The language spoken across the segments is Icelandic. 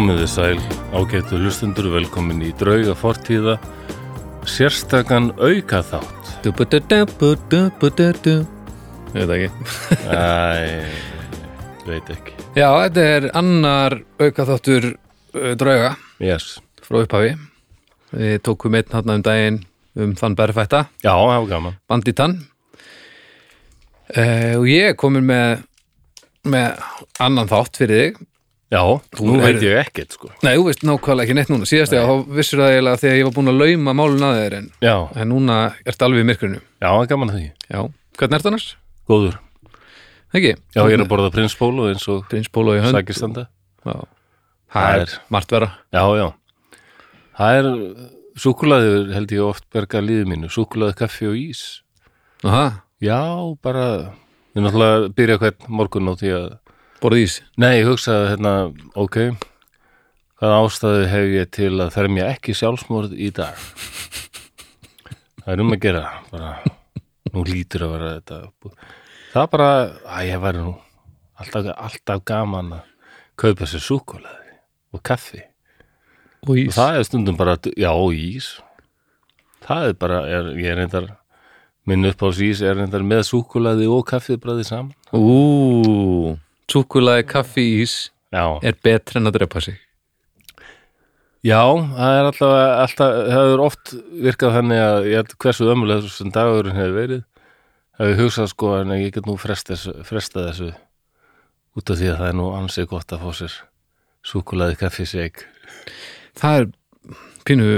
Komiði sæl, ágættu hlustundur, velkomin í drauga fortíða, sérstakann auka þátt. Veit ekki Æ, veit ekki. Já, þetta er annar auka þáttur uh, drauga Yes. frá upphafi Við tókum einn hann um daginn um þann berfætta, Já, það var gaman. banditann uh, og ég er komin með með annan þátt fyrir þig Já, nú er- veit ég ekkert, sko. Nei, þú veist nákvæmlega ekki neitt núna síðast ég þá vissur það eiginlega þegar ég var búin að lauma málun að þér en, en núna ertu alveg í myrkrinu já, það er gaman að því. Já, hvernig ertu annars? Góður. Ekki? Já, ég er að borða prinsbólu eins og Prins Bólo í hönd sækistanda. Já. Það Það er- margt vera Já, já. Það er, súkulaður held ég oft berga líði mínu, súkulaði kaffi og ís. Aha, Já, bara, við náttúrulega byrja hvern morgun á því að borðið ís? Nei, ég hugsaði hérna, ok hvaða ástæðu hef ég til að fermja ekki sjálfsmorð í dag? Það er um að gera bara, nú lítur að vera þetta það er bara, að ég væri nú alltaf, alltaf gaman að kaupa sér súkulaði og kaffi. Og og ís það er stundum bara, já, og ís. Það er bara, er, ég er reyndar minn upp á ís er reyndar með súkulaði og kaffið bræði saman. Ú, súkulaði kaffi ís já, er betra en að drepa sig. Já, það er alltaf, alltaf það hefur oft virkað þannig að ég held hversu ömulega sem dagurinn hefur verið hefur hugsað sko en ég get nú fresta þessu, fresta þessu út af því að það er nú ansið gott að fá sér súkulaði kaffiseg Það er pínu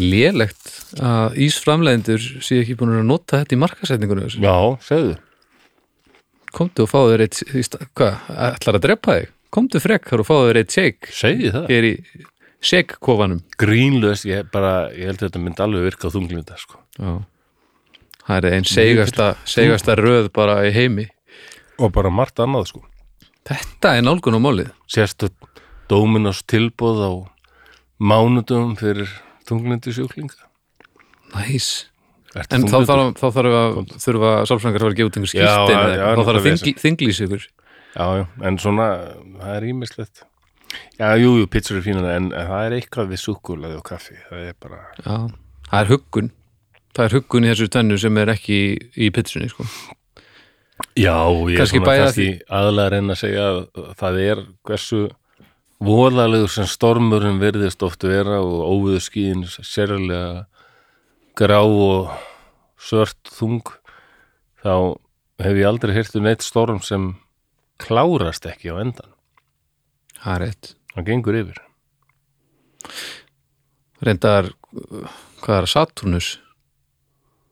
lélegt að ísframlegendur sé ekki búin að nota þetta í markasetningunum. Já, segðu Komdu og fáðu þér eitt hvað, ætlar að drepa þig? Komdu frekkar og fáðu þér eitt shake. Segði það? Er í shake-kofanum. Grínlaus, ég, bara, ég held að þetta myndi alveg virka á þunglinda sko. Það er einn segasta, segasta röð bara í heimi. Og bara margt annað sko. Þetta er nálgun á málið. Sérstu Dominos tilbóð á mánudum fyrir þunglindi sjúklinga Næs Ertu En þá þarf, að þurfa sálfrængar að gefa út einhver eitthvað. þá þarf að náttúrulega þingli, þinglýs ykkur Já, já, en svona, það er ímislegt. Já, jú, jú, pizzur er fínan, en, það er eitthvað við súkkulaði og kaffi. Það er bara, Já, það er huggun Það er huggun í þessu tennu sem er ekki í, pitsunni sko. já, ég er svona kannski aðlega að reyna að segja að það er hversu voðalegur sem stormurinn verðist oft vera og óviðu skíðin sérlega grá og svört þung, þá hef ég aldrei heyrt um neitt storm sem klárast ekki á endan. Það er rétt Það gengur yfir. Reyndar, hvað er það, Saturnus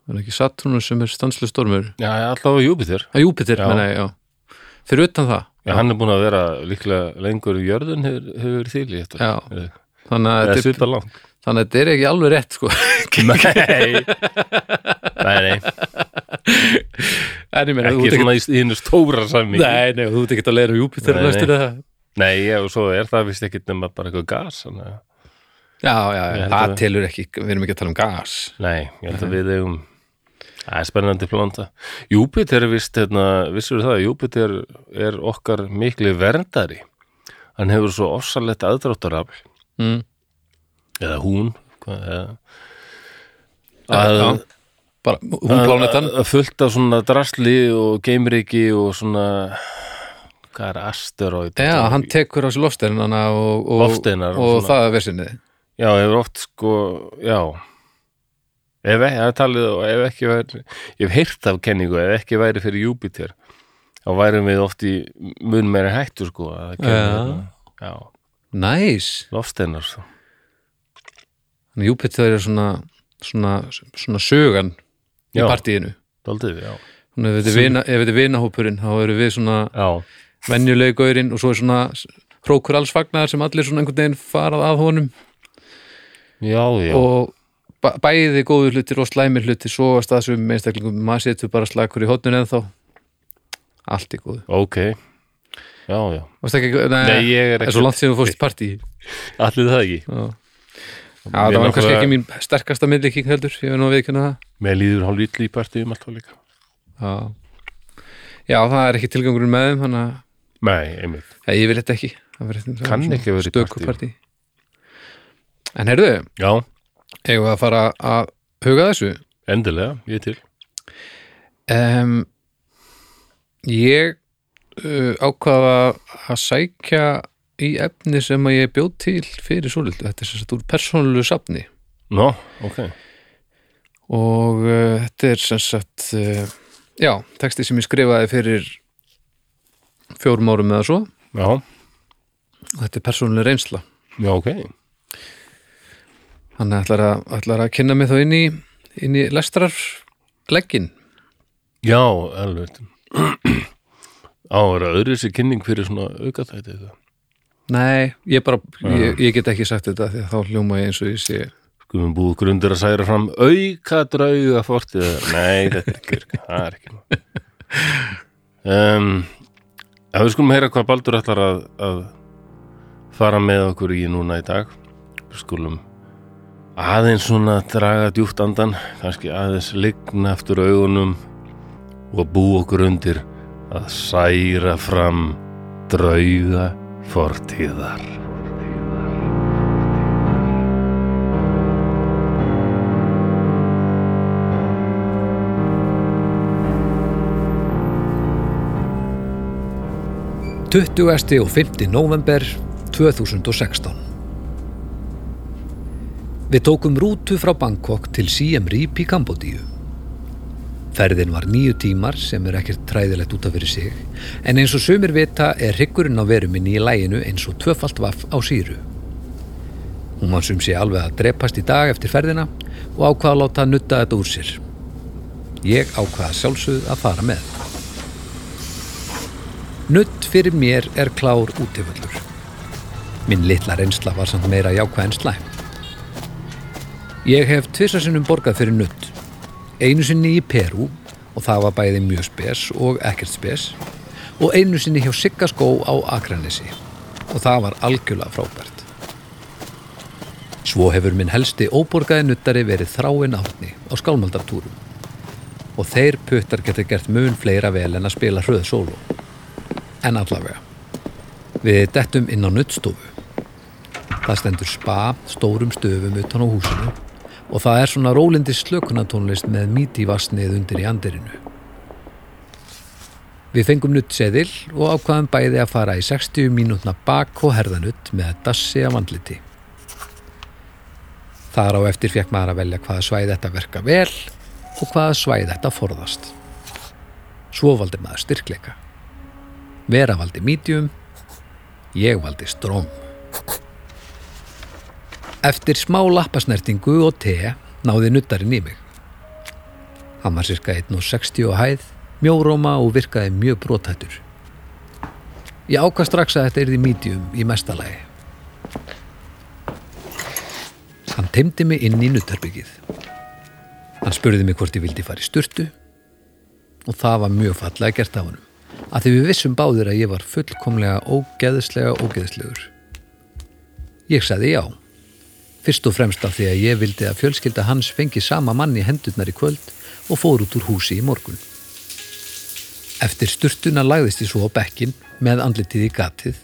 Er það ekki Saturnus sem er stanslu stormur? Já, alltaf á Júpiter. Júpiter, menna ég, já Fyrir utan það Já, hann er búin að vera líklega lengur í jörðun hefur, hefur í þetta. Já. Þannig að, þetta er, svipa langt. Þannig að þetta er ekki alveg rétt sko. Nei. nei, nei, meina, ekki ekki svona í hinn stóra sammingi. Nei, nei, þú ert ekki að leira Júpiter Nei, nei. Nei, já, og svo er það vist ekkit nema bara eitthvað gas. Að- Já, já, já, það að- telur ekki Við erum ekki að tala um gas Nei, ég held að við eigum Það er spennandi planta. Júpiter er vist, hérna, vissur það, Júpiter er okkar mikli verndari. Hann hefur svo ofsalett aðdráttarafl, mm. Eða hún, eða, Já, já. Bara, hún plánetan að- að fullt af svona drasli og geimriki og svona hvað er asteroid Já, hann tekur á sig lofsteinana og, og, Loftsteinar og og, það er versinni já, hefur oft sko já ef ekki, það talið ef ekki væri ég hef heyrt af kenningu, ef ekki væri fyrir Júpiter þá værum við oft í mun meira hættu sko að Já. hérna. já, Næs, lofsteinar sko. Þannig Júpiter er svona svona, svona sögan í Já. partíinu. Daldið, Þannig er vina- ef þetta er vinahópurinn þá eru við svona já, venjulegi gaurinn og svo er svona hrókur alls fagnar sem allir svona einhvern veginn farað að honum. Já, já, og bæ- bæði góður hlutir og slæmir hlutir svo að staðsum einstaklingum. Maður setur bara slakur í hotnun ennþá. Allt í góðu. Ok. Já, já, ekki, nei, Nei, ég er er ekki- í allir það ekki. Já, Já það var kannski ekki mín sterkasta myndlíking heldur, ég veit nú að viðkynna það Mér líður hálf ítli í partíum alltaf líka Já. Já, það er ekki tilgangurinn með þeim þannig að Nei, einmitt. Nei, ég vil þetta ekki Það Kann ekki vera í partí. partí. En heyrðu, Já, eigum við að fara að huga þessu endilega, ég til. um, Ég uh, ákvaða að sækja í efni sem að ég bjóð til fyrir svolítið, þetta er sem sagt úr persónulegu safni Nó, ok. og uh, þetta er sem sagt uh, já, texti sem ég skrifaði fyrir fjórum árum eða svo Já, og þetta er persónuleg reynsla já, ok. hann ætlar að, ætlar að kynna mig þá inn í inn í lestrar leggin Já, alveg. Á, það öðru sér kynning fyrir svona auka þetta? Nei, ég bara, ég, ég get ekki sagt þetta því að þá hljóma ég eins og ég sé Skulum búið grundir að særa fram auka drauga fortið. Nei, þetta er ekki virka. Það er ekki. Um, við skulum heyra hvað Baldur ætlar að, að fara með okkur í núna í dag. Við skulum aðeins svona draga djúpt andan, kannski aðeins ligna eftir augunum og bú okkur undir að særa fram drauga fortíðar. Tuttugasti og 5. november 2016 Við tókum rútu frá Bangkok til Siem Reap í Kambodíu. Ferðin var nýju tímar sem er ekkert træðilegt út af fyrir sig en eins og sumir vita er hryggurinn á veruminni í læginu eins og tvöfalt vaff á síru. Hún var sum sé alveg að drepast í dag eftir ferðina og ákvaða að láta nutta þetta úr sér. Ég ákvaða sjálfsögð að fara með. Nutt fyrir mér er klár útiföllur. Minn litla reynsla var samt meira jákvæð en slæm. Ég hef tvisasinnum borgað fyrir nutt. Einu sinni í Perú og það var bæði mjög spes og ekkert spes og einu sinni hjá Sigga skó á Akranesi og það var algjörlega frábært. Svo hefur minn helsti óborgaði nuttari verið þráin átni á skálmaldartúrum og þeir puttar geta gert mun fleira vel en að spila hröð sóló en allavega. Við dettum inn á nuttstofu. Það stendur spa stórum stöfum utan á húsinu og það er svona rólindi slökunatónlist með míti vassnið undir í andirinu. Við fengum nuttseðil og ákvaðum bæði að fara í 60 mínútna bak og herðanutt með dassi af andliti. Þar á eftir fekk maður að velja hvaða svæði þetta verka vel og hvaða svæði þetta forðast. Svo valdi maður styrkleika. Vera valdi medium, ég valdi stróm. Eftir smá lappasnertingu og te náði nuttarinn í mig. Hann var cirka 1,60 á hæð, mjóróma og virkaði mjög brotættur. Ég ákvað strax að þetta yrði medium í mestalagi. Hann teimdi mig inn í nuttarbyggið. Hann spurði mig hvort ég vildi fara í sturtu og það var mjög fallega gert af honum að því við vissum báðir að ég var fullkomlega ógeðslega ógeðslegur. Ég sagði já, fyrst og fremst af því að ég vildi að fjölskylda hans fengi sama mann í hendurnar í kvöld og fór út úr húsi í morgun. Eftir sturtuna lagðist ég svo á bekkin með andlitið í gatið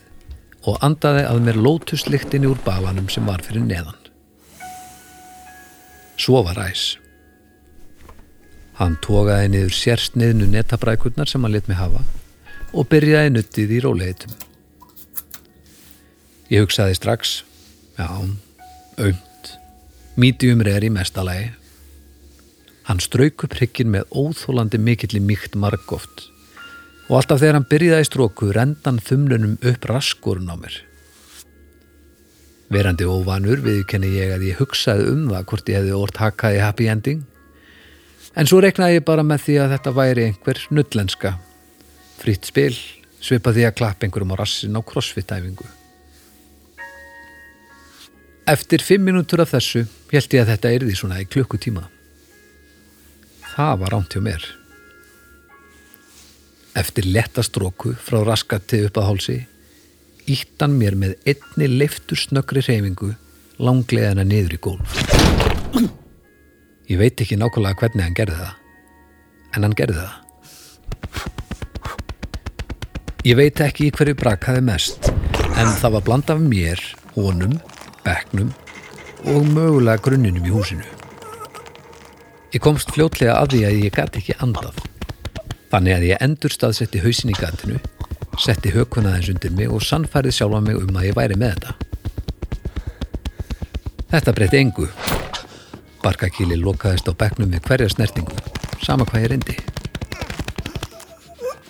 og andaði að mér lótuslyktinni úr balanum sem var fyrir neðan. Svo var ræs. Hann tókaði niður sérsniðnu netabrækurnar sem hann let mig hafa og byrjaði nuttið í róleitum. Ég hugsaði strax, já, aumt, medium er í mestalagi. Hann strauk upp hrygginn með óþólandi mikilli mýkt margóft og alltaf þegar hann byrjaði í stróku rendan þumlunum upp raskurinn á mér. Verandi óvanur viðkenni ég að ég hugsaði um það hvort ég hefði orð hakaði happy ending En svo reknaði ég bara með því að þetta væri einhver nuttlenska. Fritt spil, svipa því að klappa einhverjum á rassin á crossfit-æfingu. Eftir fimm mínútur af þessu held ég að þetta yrði svona í klukkutíma. Það var rámt hjá mér. Eftir letta stróku frá raskati upp að hálsi, ítt hann mér með einni leiftur snöggri reyfingu langleðana niður í gólf. Ég veit ekki nákvæmlega hvernig hann gerði það, en hann gerði það. Ég veit ekki hverju brakaði mest, en það var bland af mér, honum, bekknum og mögulega grunninum í húsinu. Ég komst fljótlega að því að ég gæti ekki andað. Þannig að ég endur staðsetti hausin í gatinu, setti hökuna þess undir mig og sannfærið sjálfa mig um að ég væri með þetta. Þetta breytti engu. Barkakíli lokaðist á bekknum við hverja snertingu, sama hvað ég reyndi.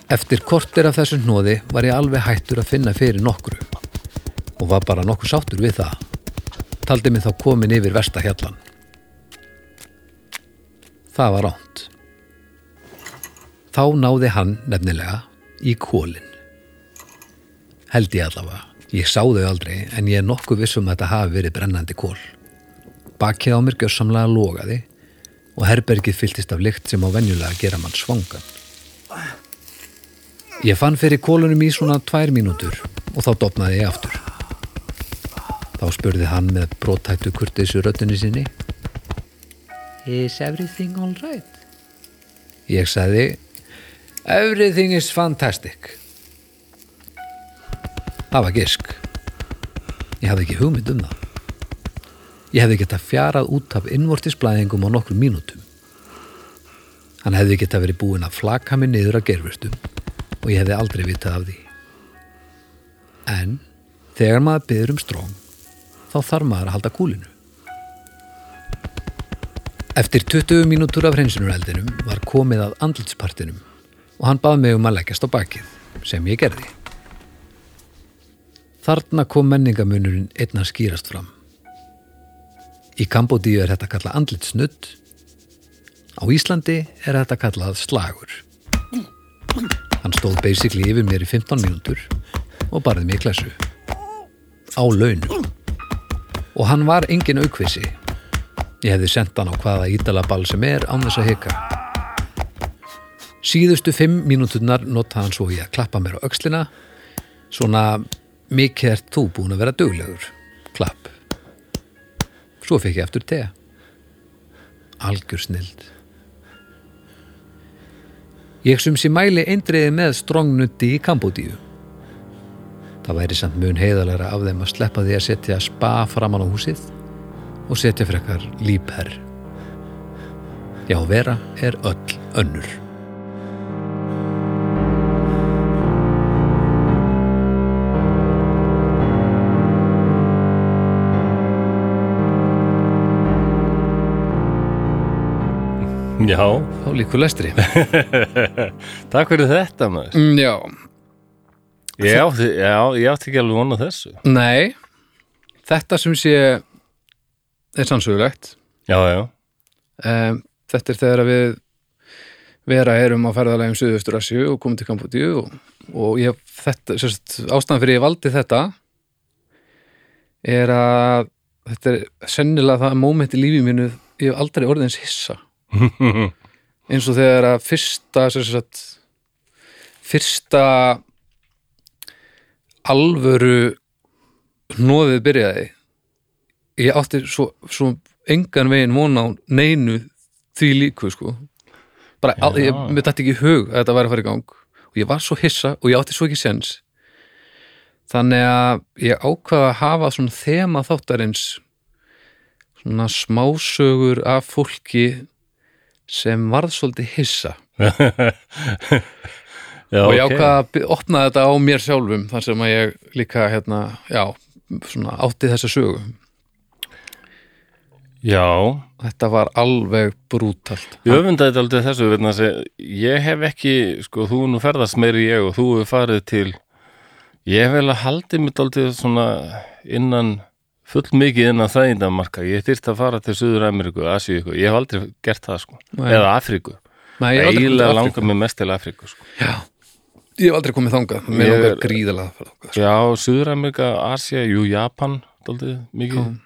Eftir kortir af þessu hnóði var ég alveg hættur að finna fyrir nokkru og var bara nokkuð sáttur við það. Taldi mig þá komin yfir versta hjallan. Það var ránt. Þá náði hann nefnilega í kólin. Held ég allavega. Ég sá þau aldrei en ég er nokkuð vissum að þetta hafi verið brennandi kól. Bakið á mér gjössamlega logaði og herbergið fylltist af lykt sem á venjulega gera mann svangan. Ég fann fyrir kólunum í svona tvær mínútur og þá dopnaði ég aftur. Þá spurði hann með brótættu kurteisu röddunni sinni Is everything all right? Ég sagði Everything is fantastic. Það var gisk. Ég hafði ekki hugmynd um það. Ég hefði geta fjarað út af innvortisblæðingum á nokkrum mínútum. Hann hefði geta verið búinn að flaka mig niður að gerfustum og ég hefði aldrei vitað af því. En þegar maður byður um stróng þá þarf maður að halda kúlinu. Eftir 20 mínútur af hreinsunureldinum var komið að andlitspartinum og hann bað mig um að leggjast á bakið sem ég gerði. Þarna kom menningamunurinn einna skýrast fram. Í Kambodíu er þetta kallað andlitsnudd. Á Íslandi er þetta kallað slagur. Hann stóð basically yfir mér í 15 mínútur og barði mig í klassu. Á launum. Og hann var engin aukvisi. Ég hefði sendt hann á hvaða ídalaball sem er án þess að hika. Síðustu fimm mínúturnar notaði hann svo í að klappa mér á öxlina. Svona mikið ert þú búin að vera duglegur. Klapp. Svo fekk ég eftir te. Algjör snild. Ég sum sér mæli eindriði með strongnutti í Kambodíu. Það væri samt mun heiðalega af þeim að sleppa því að setja spa framan á húsið og setja frekar lípherr. Já, vera er öll önnur. Já, Þá líkur lestri. takk fyrir þetta maður. Mm, Já, Ég átti, já, ég átti ekki alveg vona þessu. nei Þetta sem sé er sannsögulegt Já, já. um, Þetta er þegar við vera erum á ferðalegum Suðaustur Asju og komum til Kambodíu og, og ég, þetta, sérst, ástæðan fyrir ég valdi þetta er að þetta er sennilega það moment í lífi mínu ég hef aldrei orðið eins hissa eins og þegar að fyrsta sérst, fyrsta alvöru hnóðið byrjaði. Ég átti svo, svo engan veginn vona á neinu því líku sko. Bara, al, ég, mér dætti ekki hug að þetta væri að fara í gang. Og ég var svo hissa og ég átti svo ekki sens þannig að ég ákvaða að hafa svona þema þáttarins svona smásögur af fólki sem varð svolítið hissa já og ég ok. ákvaða að opna þetta á mér sjálfum þar sem að ég líka hérna, já, svona átti þessa sögu Já, þetta var alveg brútalt ég öfundaði þetta aldrei þessu að ég hef ekki, sko, þú nú ferðast meiri ég og þú hefur farið til ég hef vel að haldið mitt aldrei svona innan full mikið innan þægindamarka ég þyrst að fara til Suður Ameríku, Asíu ég hef aldrei gert það sko Nei. eða Afríku, Nei, Afríku. langar mig mest til Afríku sko. Já, ég hef aldrei komið þangað Mér er- gríðalega að fara þangað sko. Já, Suður Ameríka, Asía, jú, Japan daldið mikið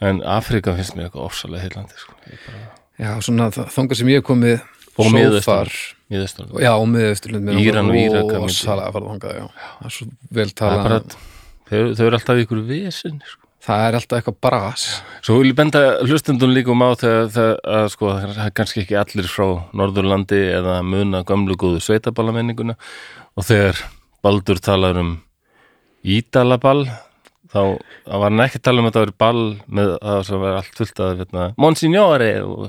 en Afríka finnst mér eitthvað ofsalega heillandi sko. Bara- Já, svona þa- þangað sem ég hef komið Og far. Miðausturlönd. Já, og miðausturlund Íran og Írak þangað, já Það er svo vel talað þau, eru alltaf ykkur vesen sko. Það er alltaf eitthvað bras. Svo vil ég benda hlustendun líka um á þegar það að sko, það er kannski ekki allir frá Norðurlandi eða muna gömlu góðu sveitabállamenninguna og þegar Baldur talar um Ídalaball þá var hann ekki að tala um að þetta verið ball með það sem var allt fullt að hérna, Monsignore og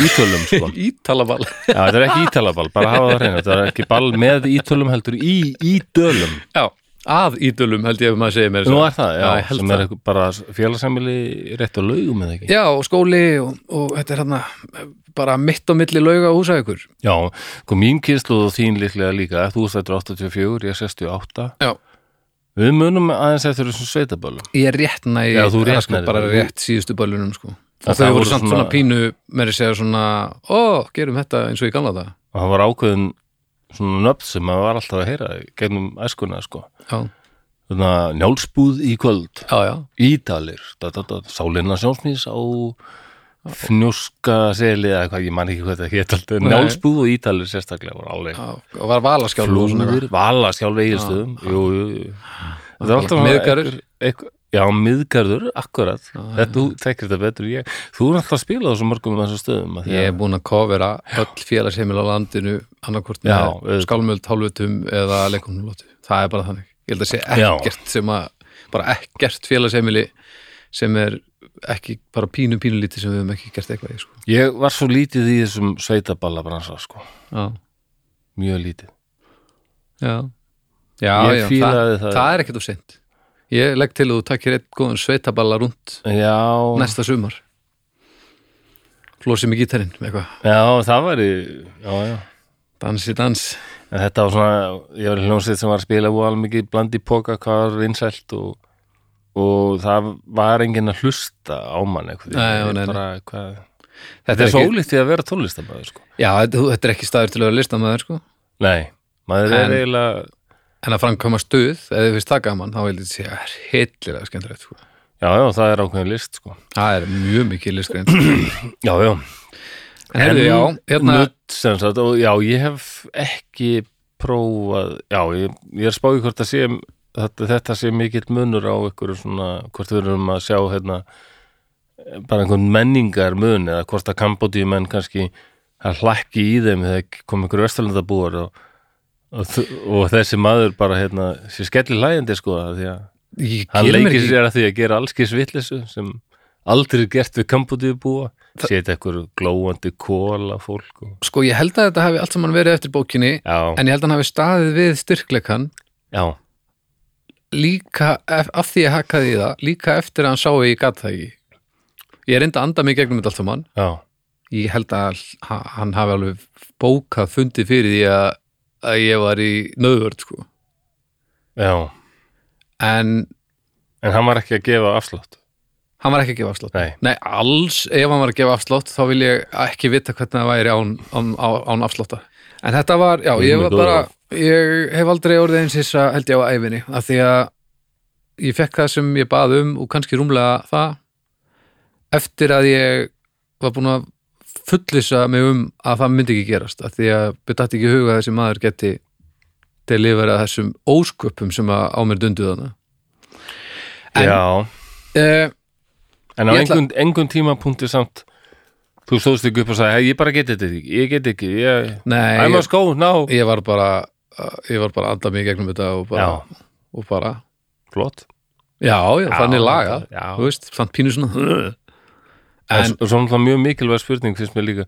ítölum sko. Ítalabal Já, þetta er ekki ítalaball, bara hafa það reyna þetta er ekki ball með ítölum heldur í ídölum Já, að ídölum held ég að maður segir mér Nú er það, já, ég held sem er bara félagsamili rétt á laugum eða ekki? Já, og skóli og, og þetta er hérna bara mitt á milli lauga og húsækur Já, kom mín kynslu og þín líklega líka þú er 84, ég er 68 Já, Við munum aðeins eftir þessum sveitaböllum. Ég er rétt næ Já, þú rétt sko, bara rétt síðustu böllunum sko. Það og þau voru samt svona- svona pínu með að segja svona, ó, gerum þetta eins og í gamla það og það var ákveðin svona nöfn sem maður var alltaf að heyra gegnum æskuna sko. Já, að njálsbúð í kvöld. Já, já, Ídalir, da, da, da, sálinna sjónsmís á fnjóska seli eða hvað, ég man ekki hvað þetta hétt alltaf, njálsbúð og ídalir sérstaklega voru alveg og var valaskjálf og svona flúðir, vala skjálf eigilstöðum jú, jú, jú. þetta er alltaf Miðgarður. Já, miðgarður, akkurat þetta, þú þekkir þetta betur ég þú er alltaf að spila á þessum mörgum af þessum stöðum Ég er búin að kofera öll félagsheimil á landinu Já, auðvitað. skálmöld, hálfutum eða leikumlótu. Það er bara þannig. Ég held að sé Já. ekkert sem að, bara ekkert félagsheimili sem er ekki bara pínu pínu lítið sem við höfum ekki gert eitthvað í, sko. ég var svo lítið í þessum sveitaballabransa sko, Já, mjög lítið já. Já, já, það, það. það er ekkert úr seint. Ég legg til að þú takkir eitt góðan sveitaballa rúnt já, næsta sumar. Flósi með gítarinn, eitthvað. já, það var í já, já Dansi, dans. En þetta var svona, ég var í hljómsveit sem var að spila og alveg mikið blandi póka hvað var vinsælt og, og það var enginn að hlusta á mann eitthvað. Nei, Ég nei, nei. bara, hvað, Þetta er svo ekki- ólíkt því að vera tónlistamæður sko. Já, þetta, þetta er ekki staður til að vera listamæður, sko. Nei, maður er En- eiginlega En að framkvæma stuð, ef þið finnst það gaman, þá ég segja að það er hillilega skemmtilegt. Sko. já, já, það er ákveðin list sko. Það er mjög mikið listgrein. Já, já En heyrðu, já, hérna, sem sagt, og já, ég hef ekki prófað, já, ég, ég er spáði hvort að sé þetta, þetta sé mikill munur á ykkur svona, hvort við erum að sjá hérna, bara einhvern menningar mun eða hvort að Kambodíu menn kannski að hlækki í þeim þegar kom ykkur vesturlandabúar og, og, og þessi maður bara hérna, sé skelli hlæjandi sko því að ég hann leikir sér að því að gera allskis vitleysu sem aldrei er gert við Kambodíu búa setja ykkur glóandi kóla fólk og sko ég held að þetta hafi allt saman verið eftir bókinni, Já, en ég held að hann hafi staðið við styrkleikan já, líka af því að hakkaði í það, líka eftir að hann sá ég gat það ekki. Ég er enda að anda mig gegnum þetta allt saman. já, Ég held að ha- hann hafi alveg bókað fundið fyrir því að, að ég var í nöðvörd, sko. já. En En hann var ekki að gefa afslátt? Hann var ekki að gefa afslátt. Nei, Nei, alls, ef hann var að gefa afslátt þá vil ég ekki vita hvernig það væri án, án, án, afslátta en þetta var, já, ég var bara ég hef aldrei orðið eins hissa held ég á æfinni, af því að ég fekk það sem ég bað um og kannski rúmlega það eftir að ég var búin að fullisa mig um að það myndi ekki gerast, af því að byrjaði ekki huga að þessi maður geti delivera þessum ósköpum sem að á mér dundu En- já eh, En á engun, engun tímapunkti samt Þú stóðst ekki upp og sagði, hey, ég bara geti þetta ekki, ég get ekki, ég, Nei, I ég- go now. ég var bara ég var bara að anda mig í gegnum þetta og bara, og bara flott. já, já, þannig laga þú veist, samt pínu svona En en, svo mjög mikilvæg spurning finnst mér líka,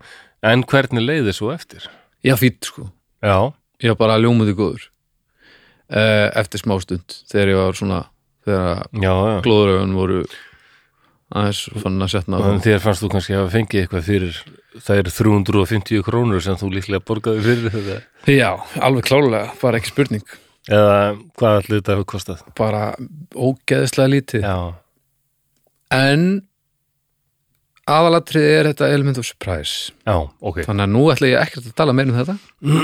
en hvernig leiði svo eftir? já, fýtt sko Já, var bara ljómuði góður uh, eftir smá stund þegar ég var svona þegar já, já. glóðuraugun voru aðeins fann að setna Og þér fannst þú kannski að hafa fengið eitthvað fyrir það eru 350 krónur sem þú líklega borgaði fyrir þetta. já, alveg klálega, bara ekki spurning Eða hvað allir þetta hefur kostað? bara ógeðslega lítið Já, en aðalatriði er þetta element of surprise já, ok. Þannig að nú ætla ég ekkert að tala meira um þetta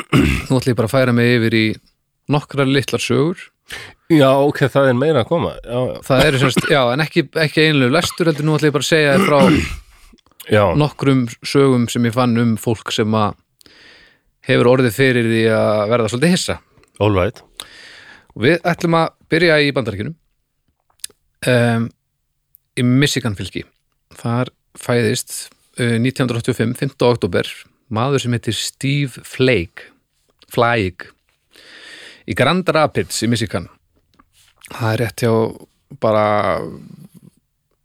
Nú ætla ég bara að færa mig yfir í nokkrar litlar sögur Já, ok, það er meira að koma. Já. Það eru semst, já, en ekki, ekki einlega lestur heldur nú ætla ég bara að segja þér frá Já, nokkrum sögum sem ég fann um fólk sem að hefur orðið fyrir því að verða svolítið hissa all right. og við ætlum að byrja í bandaríkjunum um, í Michigan fylki þar fæðist uh, 1985, 5. oktober maður sem heitir Steve Flake Flake í Grand Rapids í Michigan það er rétt hjá bara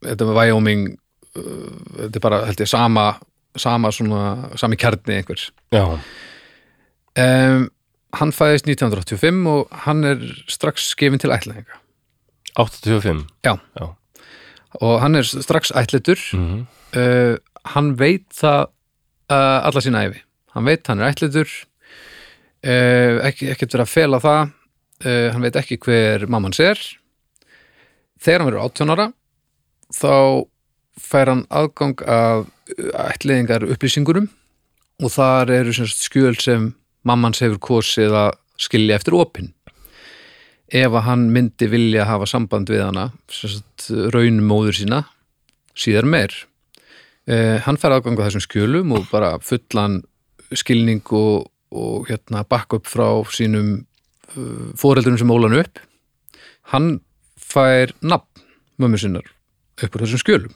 þetta með Wyoming uh, þetta er bara held ég sama sama svona, sami kjarni einhvers Já, um, hann fæðist 1985 og hann er strax gefin til ætlaðinga 85 Já. Já. og hann er strax ætlitur mm uh, hann veit það uh, alla sína æfi hann veit hann er ætlitur uh, ekki, ekkert verið að fela það. Hann veit ekki hver mammans er þegar hann verður 18 ára þá fær hann aðgang af ætliðingar upplýsingurum og þar eru skjöl sem mammans hefur kosið að skilja eftir opinn. Ef að hann myndi vilja hafa samband við hana raunmóður sína síðar meir eh, hann fær aðgang á þessum skjölum og bara fullan skilning og, og hérna bakk upp frá sínum uh, fóreldurum sem ólan upp. Hann fær nafn mömmu sinnar upp úr þessum skjölum.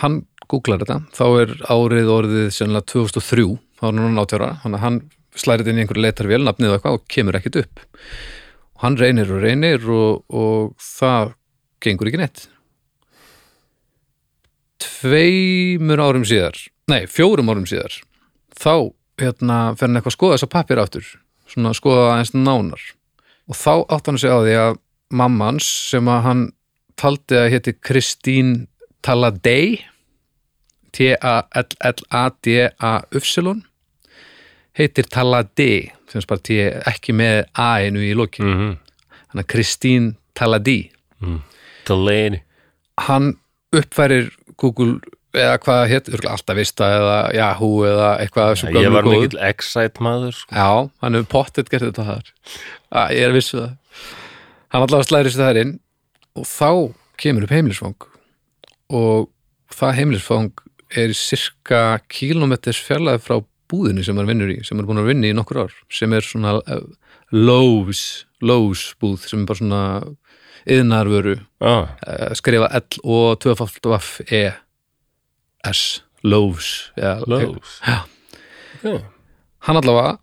Hann googlar þetta. Þá er árið orðið sennilega 2003 þá er hann átjára hann slærir inn í einhverju leitarvél nafnið og eitthvað og kemur ekkert upp. Og hann reynir og reynir og, og það gengur ekki neitt tveimur árum síðar nei, fjórum árum síðar þá hérna fer hann eitthvað að skoða þessa pappir áttur svona að skoða aðeins nánar. Og þá átt hann sig á því að mammans sem að hann taldi að héti Kristín Taladei T-A-L-L-A-D-A-Upsilon heitir Taladei sem bara T ekki með A-inu í lokin. -hmm. hann að Kristín Taladei Delaney hann uppfærir Google eða hvað hétt, alltaf vista eða Yahoo eða eitthvað svo Ég gömlu var góðu. mikill excite maður sko. Já, hann hefur pottet gert þetta þar að, Ég er vissu það Hann allavega slæri sér það inn og þá kemur upp heimilisfang og það heimilisfang er í cirka kílómeters fjarlæði frá búðinni sem hann vinnur í sem hann er búin að vinna í nokkur ár sem er svona uh, Lowe's Lowe's búð sem er bara svona yðnarvöru ah, uh, skrifa L og 2 E S Lowe's ja, okay. hann allavega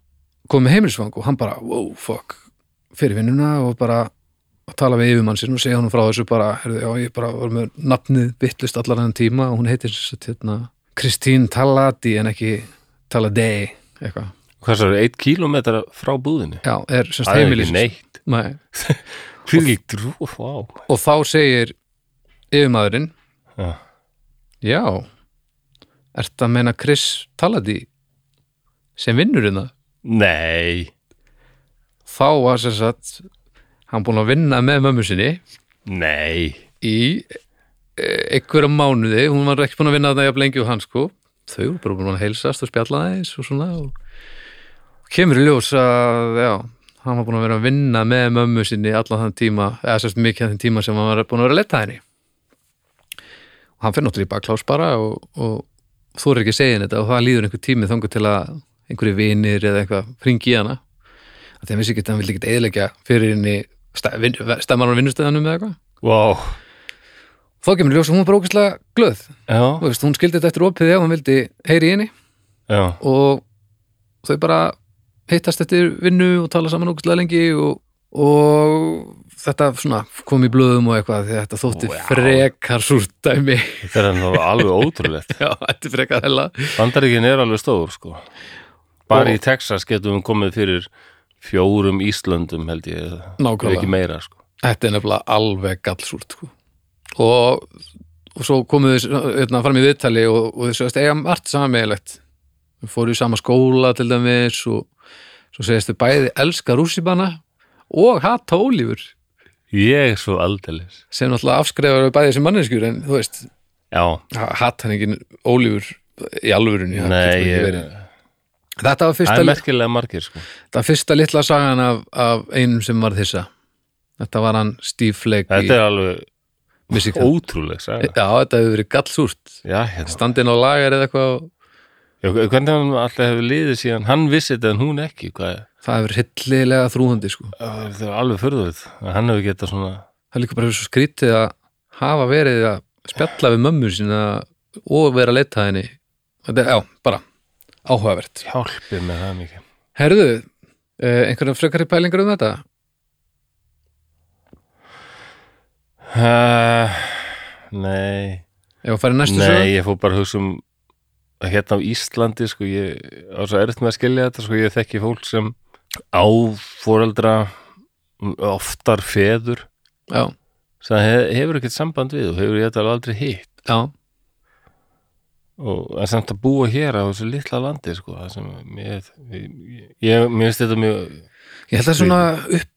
kom með heimilisfang og hann bara, wow, fuck. Fyrir vinnuna og bara að tala við yfirmann sinn og segja hann frá þessu bara, herði, já, ég bara var með nafnið vittlust allar hennan tíma og hún heitir hérna, Kristín Taladi en ekki Taladei eitthvað, Hvað svo er eitt kílómetra frá búðinni? já, er semst Það er heimilis ekki neitt. Nei. Drú, vá. Og þá segir yfirmaðurinn Já. já ertu að meina Chris Taladi sem vinnur hérna? Nei. Þá var sem sagt hann búin að vinna með mömmu sinni Nei. í eh, einhverja mánuði, hún var ekki búin að vinna þetta jafn lengi og hann sko, þau eru bara búin að heilsast og spjalla aðeins og svona og kemur í ljós að já, hann var búin að vera að vinna með mömmu sinni allan þann tíma, eða sérst mikið þeim tíma sem hann var búin að vera að leta henni. Og hann fyrir náttúrulega í baklás bara og, og þú er ekki að segja henni þetta og það líður einhver tími þangur til að einhverju vinir eða eitthvað fringi í hana. Að því hann vissi ekki að hann vildi ekki eðilegja fyrir henni stemmar á vinnustöðanum eða eitthvað. Vá. Þá kemur í ljós að hún bara ógæslega glöð. Veist, hún skildi þetta eftir opið ef hann vildi heyri í henni. Já, og þau bara hittast eftir vinnu og tala saman ógæslega lengi og, og þetta svona kom í blöðum og eitthvað þetta þótti Vá. frekar súrt dæmi þetta er alveg ótrúlegt já, þetta er frekar hella Bandaríkin er alveg stór sko Bara Og- í Texas getum við komið fyrir fjórum Íslöndum held ég Nákvæmlega. ekki meira sko þetta er nefnilega alveg gallsúrt sko. og, og svo komuðu hérna, fram í viðtali og, og þau segast eiga margt sammeilegt við fóru í sama skóla til dæmis og svo segast þau bæði elska rússibana og hata ólífur. Ég er svo aldeilis. Sem náttúrulega afskrifar við bæði sem manneskjur en þú veist, Já, hatt hann ekki ólífur í alvörunni? Það nei ég, þetta var Það fyrsta, er merkilega margir sko. Þetta var fyrsta litla sagan af, af einum sem var þessa þetta var hann Steve Flake Þetta er alveg Michigan. ótrúleg saga. Já, þetta hefur verið gallsúrt. Já, hérna. Standin á lagar eða eitthvað og hvernig hann alltaf hefur liðið síðan hann vissi þetta en hún ekki hvað það hefur hillilega þrúhandi sko. það er alveg förðuð hann hefur getað svona það er líka bara svo skrítið að hafa verið að spjalla við mömmu sína og vera að leita henni. Þetta er, já, bara áhugavert. Hjálpið með það mikið. Herðu, uh, einhverja frekari pælingar um þetta? Uh, nei. Ef að fara í næstu Nei, ég fór bara að hugsa um hérna á Íslandi sko, ég á svo erfitt með að skilja þetta sko, ég þekki fólk sem á fóreldra oftar feður. Já, sem hef, hefur ekkert samband við og hefur ég þetta aldrei hitt. Já, og að samt að búa hér á þessu litla landi sko, ég, ég, mér finnst þetta mjög ég held að svona upp,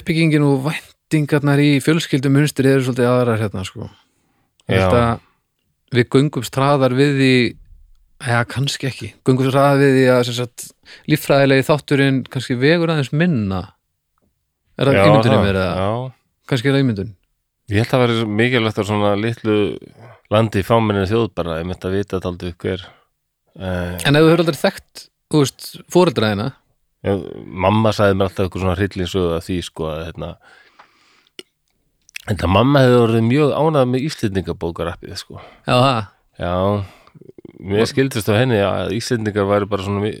uppbyggingin og væntingarnar í fjölskyldum munstri eru svolítið aðrar hérna sko. Ég held að við göngum straðar við því Já, kannski ekki. Göngum straðar við því að sagt, líffræðilegi þátturinn kannski vegur aðeins minna. Er það Já, ímyndunum það- er það? Já, Kannski er það ímyndun. Ég held að vera svo mikilvægt á svona litlu landi í fáminni þjóð bara, ég myndi að vita þetta aldrei hver uh, En ef þú hefur aldrei þekkt, þú veist, fóreldræðina, ég, mamma sagði mér alltaf eitthvað svona hryllinsögu að því sko að hérna Þetta mamma hefði orðið mjög ánægð með Íslendingabókarappið sko já það, Já, mér skildist á henni að Íslendingar væri bara svona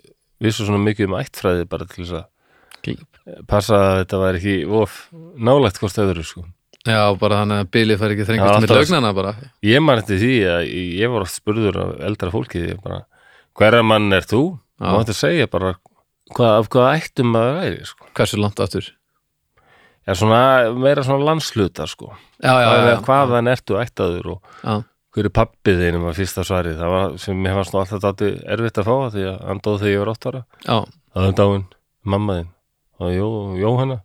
vissu svona mikið um ættfræði bara til þess að passa að þetta væri ekki of nálægt hvort öðru sko já, bara þannig að bilið fær ekki Já, þrengist með lögnana bara. Ég eftir því að ég var oft spurður af eldra fólki bara, hverja mann er þú? Já. og þetta segja bara hvað, af hvað ættum maður væri sko. Hversu langt aftur? Já, svona, meira svona landsluta sko. Já. já. hvaðan ertu ættaður og Já, hver er pappið þínum var fyrsta svarið. Það var sem mér fannst nú alltaf dátti erfitt að fá því að hann dóð þegar ég var átt ára. Já, það var dáin, mamma þín. Og Jó, Jóhanna.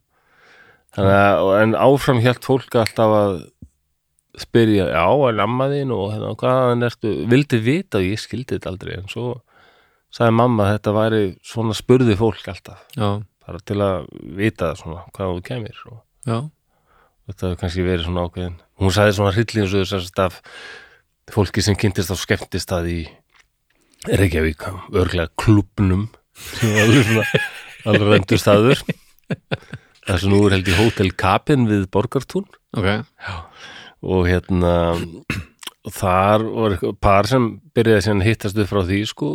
Að, og- en áfram hjælt fólk alltaf að spyrja, já, amma þín og hérna, hvaðan ertu, vildi vita og ég skildi þetta aldrei, en svo sagði mamma að þetta væri svona spurði fólk alltaf, já, bara til að vita svona hvað þú kemur og já. þetta hefur kannski verið svona ákveðin. Hún sagði svona hryllinsöður sérst af fólki sem kynntist á skemmtistað í Reykjavík örglega klubnum alveg vendur staður það sem nú er held í Hotel Kapin við Borgartún Ok, og hérna þar var par sem byrjaði að hittast upp frá því sko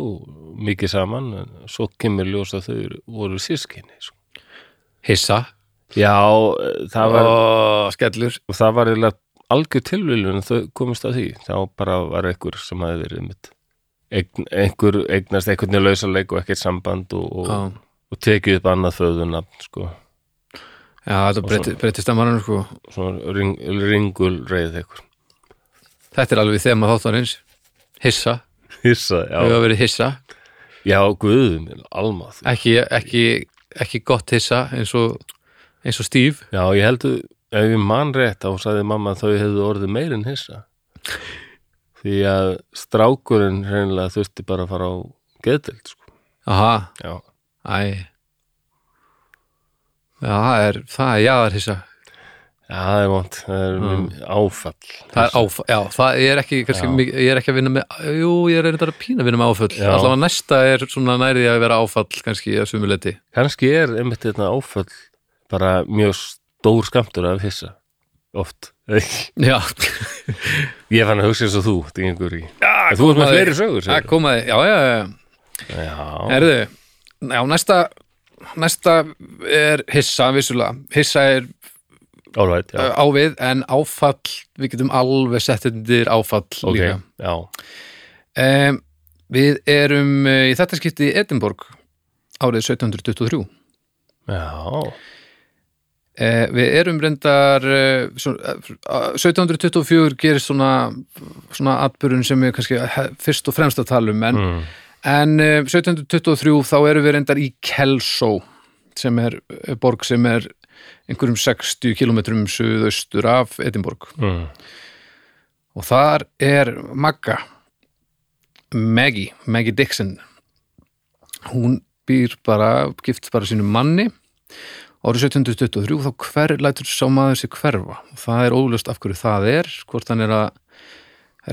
mikið saman svo kemur ljós að þau voru sískinni sko. hissa. já, það var Ó, skellur. og það var eiginlega algjör tilviljun en þau komist að því þá bara var einhver sem hafi verið mitt eign, einhver eignast einhvern veginn lausaleik og ekkert samband og, og, Já, og tekið upp annað föðunafn sko, já þetta breyti, breyti stemmarinn, sko. svona ring, ringul reið einhver Þetta er alveg þema þáttarins. Hissa. hissa, Við hafa já, verið hissa. já guðum almáð, Ekki, ekki, ekki gott hissa eins og, eins og Steve. já ég heldur ef ég man rétt þá sagði mamma þau hefðu orðið meir en hissa því að strákurinn reynilega þurfti bara að fara á geðdelt sko, Aha, já æ. Já, það er, það er jáðar hissa. Já, það er vont, það er mm. áfall Það er áf, já, það er ekki, kannski, mikið- ég er ekki að vinna með, jú, ég er reyndar að pína að vinna með áföll. Já. Allavega næsta er svona nærði að vera áfall, kannski, að sumuleiti. kannski er einmitt þetta áfall bara mjög stór skamtur af hissa oft Já, ég fann að hugsa eins og þú þetta gengur í já þú ert með fleiri sögur segirðu? komaði, já, já, já. já, Herðu, já, næsta, næsta er hissa, vissulega. Hissa er alright, já, uh, ávið, en áfall, við getum alveg sett undir áfall ok líka. já, Um, við erum uh, í þetta skipti í Edinborg árið 1723. já, Uh, við erum reyndar uh, svona, uh, 1724 gerist svona, svona atbyrjun sem við kannski fyrst og fremst að tala um en, mm. en uh, 1723 þá erum við reyndar í Kelso sem er uh, borg sem er einhverjum 60 kilometrum suðaustur af Edinborg Mm. og þar er Magga Maggie, Maggie Dixon hún býr bara gift bara sínum manni árið 1723 þá hver lætur sá maður sér hverfa. Og það er ólust af hverju það er hvort hann er að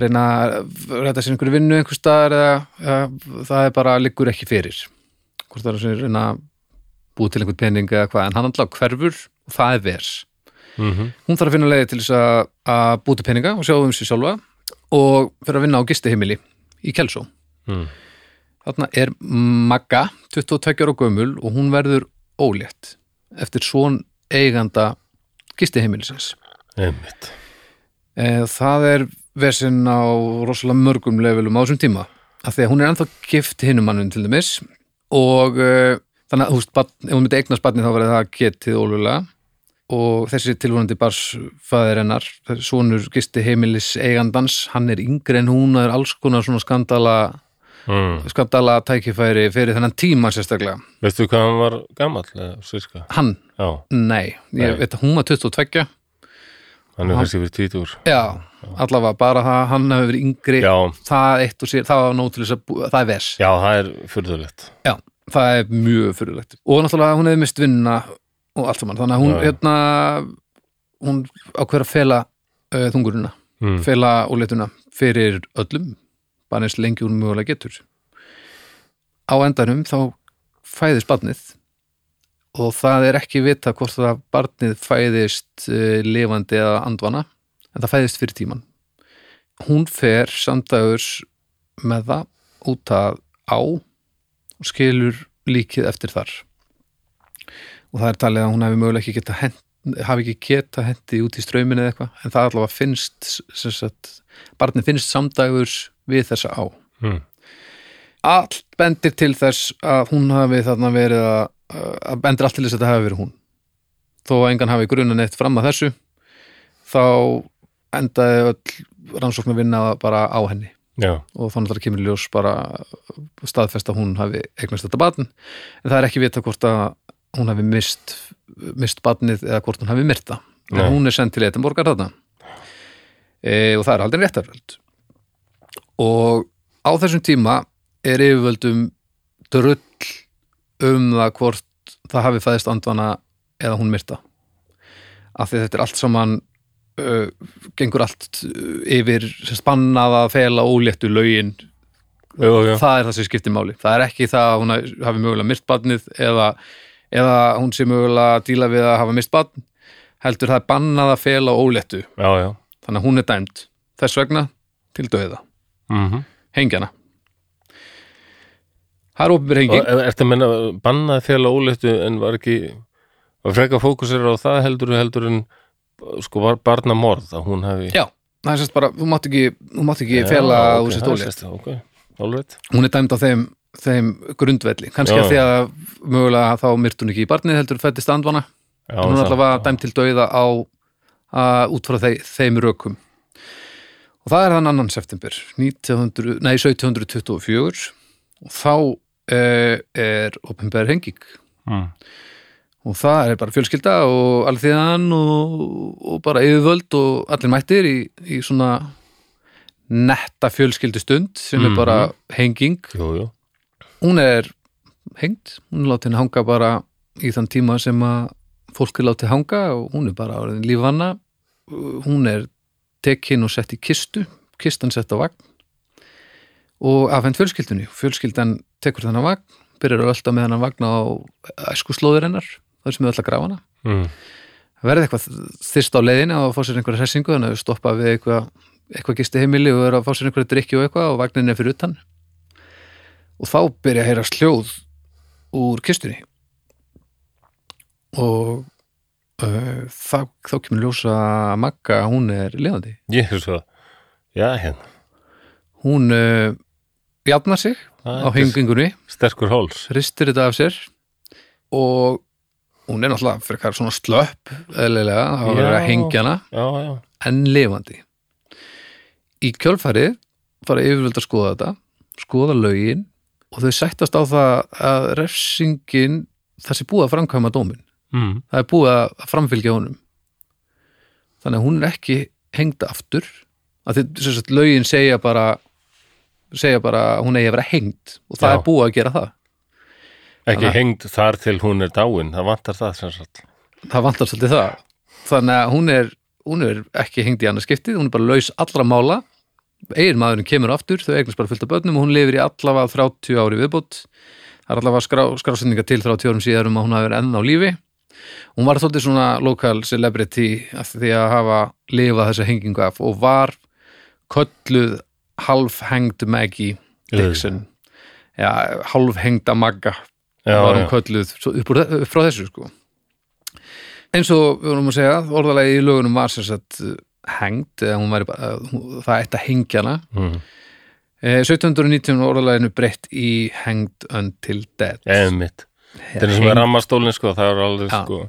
reyna að ræta sér einhverju vinnu einhver staðar eða, eða það er bara liggur ekki fyrir. Hvort það er að reyna að búið til einhvern pening eða hvað en hann alltaf hverfur og það er vers. Mm hún þarf að finna leiði til þess að, að búti peninga og sjá um sér sjálfa og fyrir að vinna á gistiheimili í Kelsó. Mm. Þarna er Magga, 22 ára gömul og hún verður ólétt eftir svon eiganda gistiheimilisins. Einmitt. E, það er vesinn á rosalega mörgum levelum á þessum tíma af því að hún er ennþá gift hinnum mannum til dæmis og uh, þannig að veist, barn, ef hún myndi eignast barni þá verði það getið ólulega og þessi tilvonandi barsfæðir hennar svonur gisti heimilis eigandans, hann er yngri en hún og er alls konar svona skandala mm. skandala tækifæri fyrir þennan tíma sérstaklega. Veistu hvað hann var sirka? hann, Já, nei, ég Nei. veit að hún var 22 hann er kannski fyrir tvítur já, allavega bara það hann hefur verið yngri. Já, það eitt og sér, það var nóg til þess að bú, það er vers. Já, það er fyrðulegt Já, það er mjög fyrirlegt og náttúrulega hún hefði mist vinna og allt saman, þannig að hún Já. hérna hún ákveður að fela uh, þungurina, mm. fela óleituna fyrir öllum bara eins lengi hún mögulega getur. Á endanum þá fæðist barnið og það er ekki vita hvort það barnið fæðist uh, lifandi eða andvana en það fæðist fyrir tíman hún fer samdægurs með það út að á og skilur líkið eftir þar. Og það er talið að hún hefði mögulega ekki geta hent, hafi ekki geta hendi út í ströyminu eða eitthvað en það allavega finnst sagt, barnið finnst samdægurs við þessa á. Mm. allt bendir til þess að hún hafi þarna verið að, að bendir allt til þess að þetta hafi verið hún. Þó að engan hafi grunan eitt fram að þessu þá endaði öll rannsókn að vinna bara á henni. Já, og þannig að það kemur ljós bara staðfest að hún hafi eignast þetta barn. En það er ekki vita hvort að hún hafi mist, mist barnið eða hvort hún hafi myrta en hún er sendt til Edinborgar þarna. E, og það er aldrei réttarvöld og á þessum tíma er yfirvöldum drull um það hvort það hafi fæðist andvana eða hún myrta. Af því þetta er allt saman uh, gengur allt uh, yfir sem spannað að fela óléttu lögin. Jú, jú. það er það sem skiptir máli. Það er ekki það að hún hafi mögulega myrt barnið eða, eða hún sé mögulega að díla við að hafa myrt barn heldur það er bannað að fela óléttu. Já, já. Þannig að hún er dæmd. Þess vegna til döða mm hengjana það er Og henging. Er- ertu að menna bannaði félag óléttu en var ekki var freka fókusir á það heldur heldur en sko var barnamorð að hún hafi já, það er sérst bara, þú mátt ekki þú mátt ekki ok, úr sérst, ok, alveg hún er dæmd á þeim, þeim grundvelli. Kannski Já. að því að mögulega þá myrt hún ekki í barnið heldur fættist andvana. Já, hún er allavega dæmd til dauða á að út frá þeim, þeim rökum og það er þann annan september 1900, nei, 1724 og þá eh, er opinber henging. Mm. og það er bara fjölskylda og alþýðan og, og bara yfirvöld og allir mættir í, í svona netta fjölskyldu stund sem er Mhm. bara henging. Jú, jú. Hún er hengt, hún er látin hanga bara í þann tíma sem að fólk er látið hanga og hún er bara lífanna hún er tekin og sett í kistu kistan sett á vagn. Og afhend fjölskyldunni fjölskyldan tekur þennan vagn byrjar að ölta með þennan vagn á æskuslóðir hennar þar sem öll að grafa hana. Mm. verði eitthvað þyrst á leiðinu og fá sér einhverja hressingu þannig að þau stoppa við eitthvað eitthvað gisti heimili og er að fá sér einhverja drikki og eitthvað og vagnin er fyrir utan. Og þá byrja að heyra sljóð úr kistunni. Og þá, þá kemur ljósa Magga, hún er lifandi. Ég er svo já, hérna. Hún uh, jafnar sig Það á hengingunni. sterkur háls. Hristir þetta af sér og hún er náttúrulega frekar svona slöpp eðlilega, það var að Já. hengja hana. já, já, en lifandi. Í kjölfarið fara yfirvöld að skoða þetta skoða lögin og þau sættast á það að refsingin það sé búið að framkvæma dómin mm. það er búið að framfylgja honum. Þannig að hún er ekki hengd aftur. Að þið, sem sagt, lögin segja bara segja bara að hún eigi að vera hengd og það Já. er búið að gera það. Ekki Þannig- hengd þar til hún er dáin það vantar það sem sagt. Það vantar svolítið það. Þannig að hún er, hún er ekki hengd í annað skiptið, hún er bara laus allra mála. Eigin maðurinn kemur aftur þau eignast bara fullt af börnum og hún lifir í allavega 30 ári viðbót. Það er allavega skrá, skrásendinga til 30 árum síðar um að hún hafi verið enn á lífi hún var svolítið svona local celebrity því að hafa lifað þessa hengingu af og var kölluð halfhengd Maggie Dixon. Já, halfhengda Magga Já, var hún kölluð upp, úr, upp frá þessu sko. Eins og við vorum að segja orðalagi í lögunum var sagt uh, hengd eða það ætti að hengja hana. Mm. eh, 1719 var orðalaginu breytt í hengd until dead Einmitt. Þetta er sem er rammastólinn sko, það er alveg sko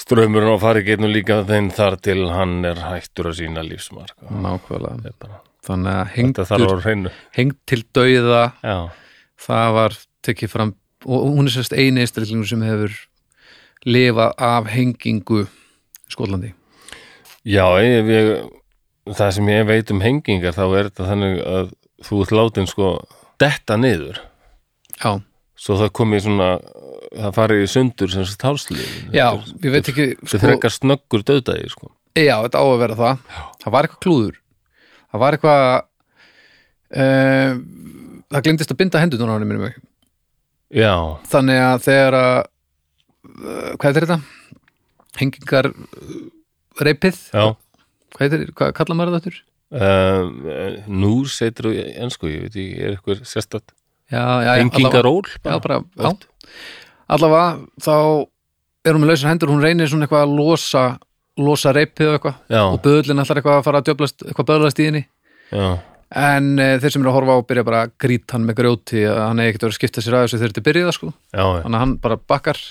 strömmurinn á fari getnum líka þeim þar til hann er hættur að sína lífsmark nákvæmlega. þannig að hreinu. hengd til dauða. Já, það var tekið fram og hún er sérst eini einstaklingur sem hefur lifað af hengingu í Skotlandi. Já ég, ég, það sem ég veit um hengingar þá er þetta þannig að þú ert látin sko detta niður. Já, svo það komið svona það farið í sundur sem sagt hálslið. Já ég veit ekki Þetta er frekar snöggur döðdagi sko. Já, þetta á að vera það. Það var eitthvað klúður. Það var eitthvað uh, Það glemdist að binda hendunar á hann minnum ekki Já, Þannig að þegar að uh, Hvað er þetta? Hengingar uh, reipið? Já. Hvað, heitir, hvað kallar maður þetta? aftur? um, Nú setur þú ennsku, ég veit ekki, er eitthvað sérstætt Já, já, já, Hengingaról allavega. Þá er hún með lausar hendur hún reynir svona eitthvað að losa losa reipið og eitthvað. Og böðlinn ætlar eitthvað að fara að djöflast eitthvað böðlast í henni. En e, þeir sem eru að horfa á byrja bara að grýta hann með grjóti að hann er ekkert verið að skipta sér að þessu þegar þetta byrjaða sko. Já, já. þannig að hann bara bakkar.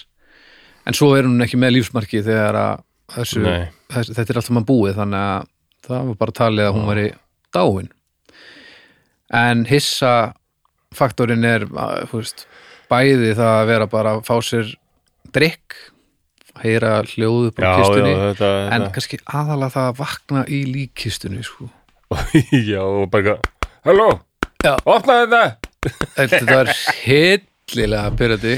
En svo er hún ekki með lífsmarki þegar að þessu, Nei. þess, þetta er allt saman búið þannig að það var bara talið að hún væri dáin. En hissa faktorinn er veist, bæði það að vera bara að fá sér drikk heyra hljóðu Já, kistunni já, þetta, en þetta. kannski aðalega það að vakna í líkkistunni sko. já, og bara Halló, opna þetta. Þetta er hillilega pyrrandi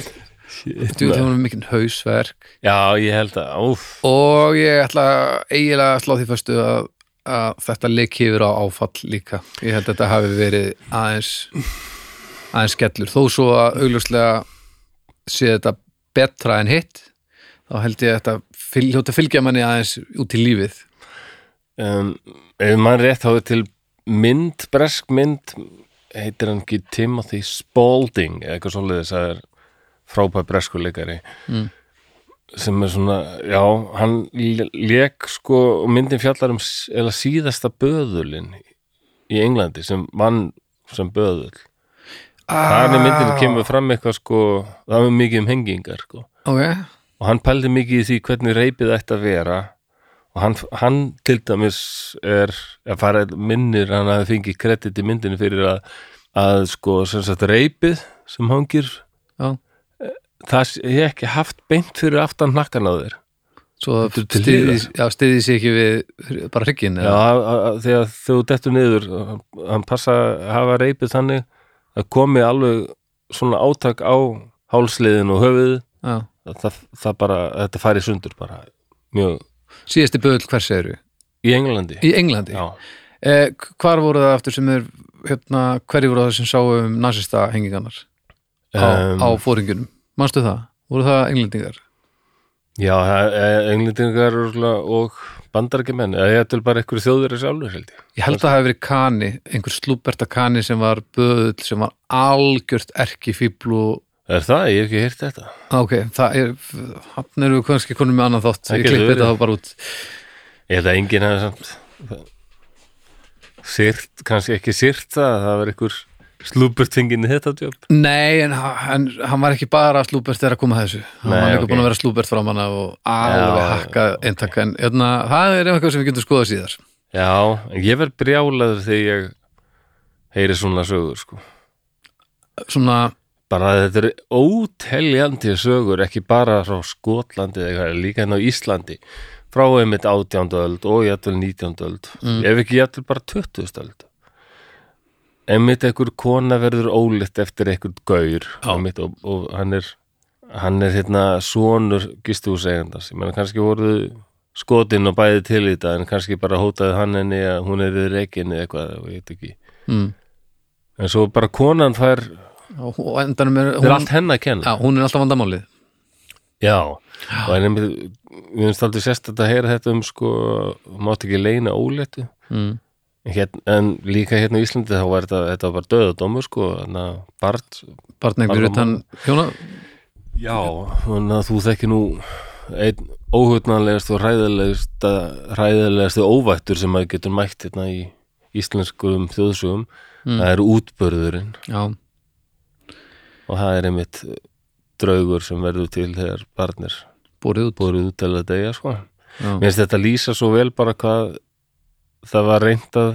þú er mikinn hausverk. Já, ég held að, úf og ég ætla eiginlega að slá því fyrstu að, að þetta leik yfir á áfall líka. Ég held að þetta hafi verið aðeins aðeins skellur. Þó svo að augljóslega sé þetta betra en hitt þá held ég að þetta fyl, hljóta fylgja manni aðeins út í lífið. Um, Ef mann rétt er til mynd, bresk mynd heitir hann ekki Timothy Spalding eða eitthvað svoleiðis að er frábæð bresku leikari. Mm. sem er svona, já, hann leik sko, myndin fjallar um síðasta böðulinn í Englandi sem mann sem böðul Þannig myndin kemur fram eitthvað sko, það er mikið um hengingar sko. ok, og hann pældi mikið í því hvernig reypið ætti að vera. Og hann, hann til dæmis er að fara minnir hann að fengi kredit í myndinu fyrir að, að sko sem sagt reypið sem hangir já. það er ekki haft beint fyrir aftan hnakkan á þér. Svo er stiði, já, stiði sér ekki við bara hrygginn Já, að, að, þegar þú dettur niður hann passa að hafa reypið þannig að komi alveg svona átak á hálsliðin og höfuð já. það, það bara, þetta færi sundur bara. Mjög síðasti böðl hvers eru í Englandi. Í Englandi? Já, eh, hvar voru það aftur sem er hérna, hverju voru það sem sáu um nasista hengingarnar á, Um, á fóringunum, manstu það? voru það englendingar? Já, er englendingar og bandarækjumenn, eða ég til bara einhverju þjóður sjálfur held ég. Ég held að það hafi verið kani, einhver slúberta kani sem var böðl, sem var algjört erki fíblu Er það? Ég hef ekki heyrt þetta. ok, það er hann við kannski konum með annan þátt ég klippi þetta þá bara út Ég held að enginn hefði samt sýrt, kannski ekki sýrt það, það var einhver slúburtingin í þetta jobb. Nei, en, en hann var ekki bara slúbert þegar að koma að þessu hann Nei, var líka ok. búin að vera slúbert frá manna og alveg hakka eintaka en hérna, það er eitthvað sem við getum skoðað síðar Já, ég verð brjálaður þegar ég heyri svona sögur, sko. svona, Bara þetta eru óteljandi sögur, ekki bara frá Skotlandi eða eitthvað, líka hérna á Íslandi, frá einmitt átjándu öld og jætvel nítjándu öld, Mm. ef ekki jætvel bara tuttuðust öld. Einmitt einhver kona verður ólitt eftir einhvern gaur Já. einmitt, og, og hann er hann er hérna sonur gistúsegandars, ég meina kannski voruð skotin og bæði til í þetta en kannski bara hótaði hann henni að hún er við reikinni eitthvað og ég veit ekki. Mm, en svo bara konan fær og og endanum er hún, allt henni að kenna. Já, hún er alltaf vandamálið. Já, og en einmitt við finnst aldrei sérst að heyra þetta um sko, mátt ekki leina óléttu. Mm, Hérna, en líka hérna í Íslandi þá var þetta, þetta var bara döðadómur sko, að Bart einhver Barn- utan hjóna? Já, þannig að þú þekki nú einn óhugnanlegast og hræðilegast hræðilegast óvættur sem maður getur mætt hérna í íslenskum þjóðsögum. Það er útbörðurinn já, og það er einmitt draugur sem verður til þegar barnir borið út til að deyja sko. já, Mér finnst þetta lýsa svo vel bara hvað það var reynt að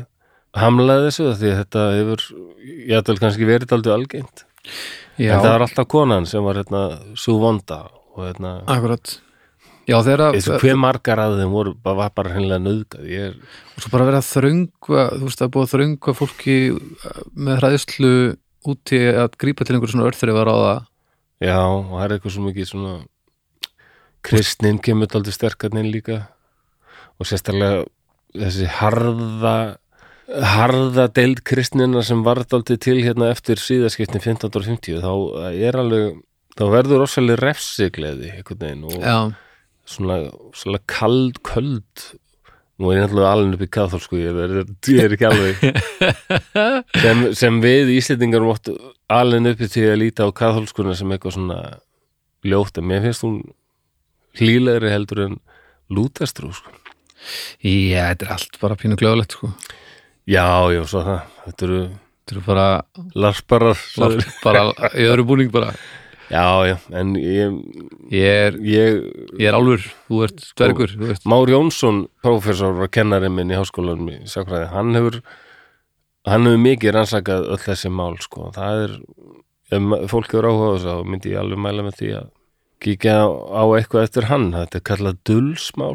hamla þessu því að þetta hefur ég ætla kannski verið aldrei algengt. Já. En það var alltaf konan sem var hérna svo vonda og hérna akkurat. Já, að hver margar af þeim voru, bara, var bara hreinlega nöðgað ég er, og svo bara verið að þröngva þú veist, er búið að þröngva fólki uh, með hræðslu úti að grípa til einhverju svona örþrifar á það. Já, og það er eitthvað svo mikið svona kristnin kemur aldrei sterkarnir líka. Og sérstaklega þessi harða harða deild kristnina sem varð aldrei til hérna eftir síðaskiptin 1550 þá er alveg þá verður ósæli refsigleði og já, svona, svona kald, köld nú er ég náttúrulega alveg upp í katholsku ég er, ég er ekki alveg sem, sem við Íslendingar móttu alveg upp í því að líta á katholskuna sem eitthvað svona ljótt en mér finnst hún hlýlegri heldur en lútestrú sko. Já, þetta er allt bara pínu glöðulegt sko. Já, já, svo það. Þetta eru þetta er bara, larparar bara, bara í öðru búning bara. Já, já, en ég, ég er, ég ég er álfur, þú ert dvergur þú veist, Már Jónsson, prófessor og kennari minn í háskólanum í sakfræði, hann hefur hann hefur mikið rannsakað öll þessi mál, sko, það er ef fólk hefur áhuga á þessu, þá myndi ég alveg mæla með því að kíkja á, eitthvað eftir hann, þetta er kallað dulsmál,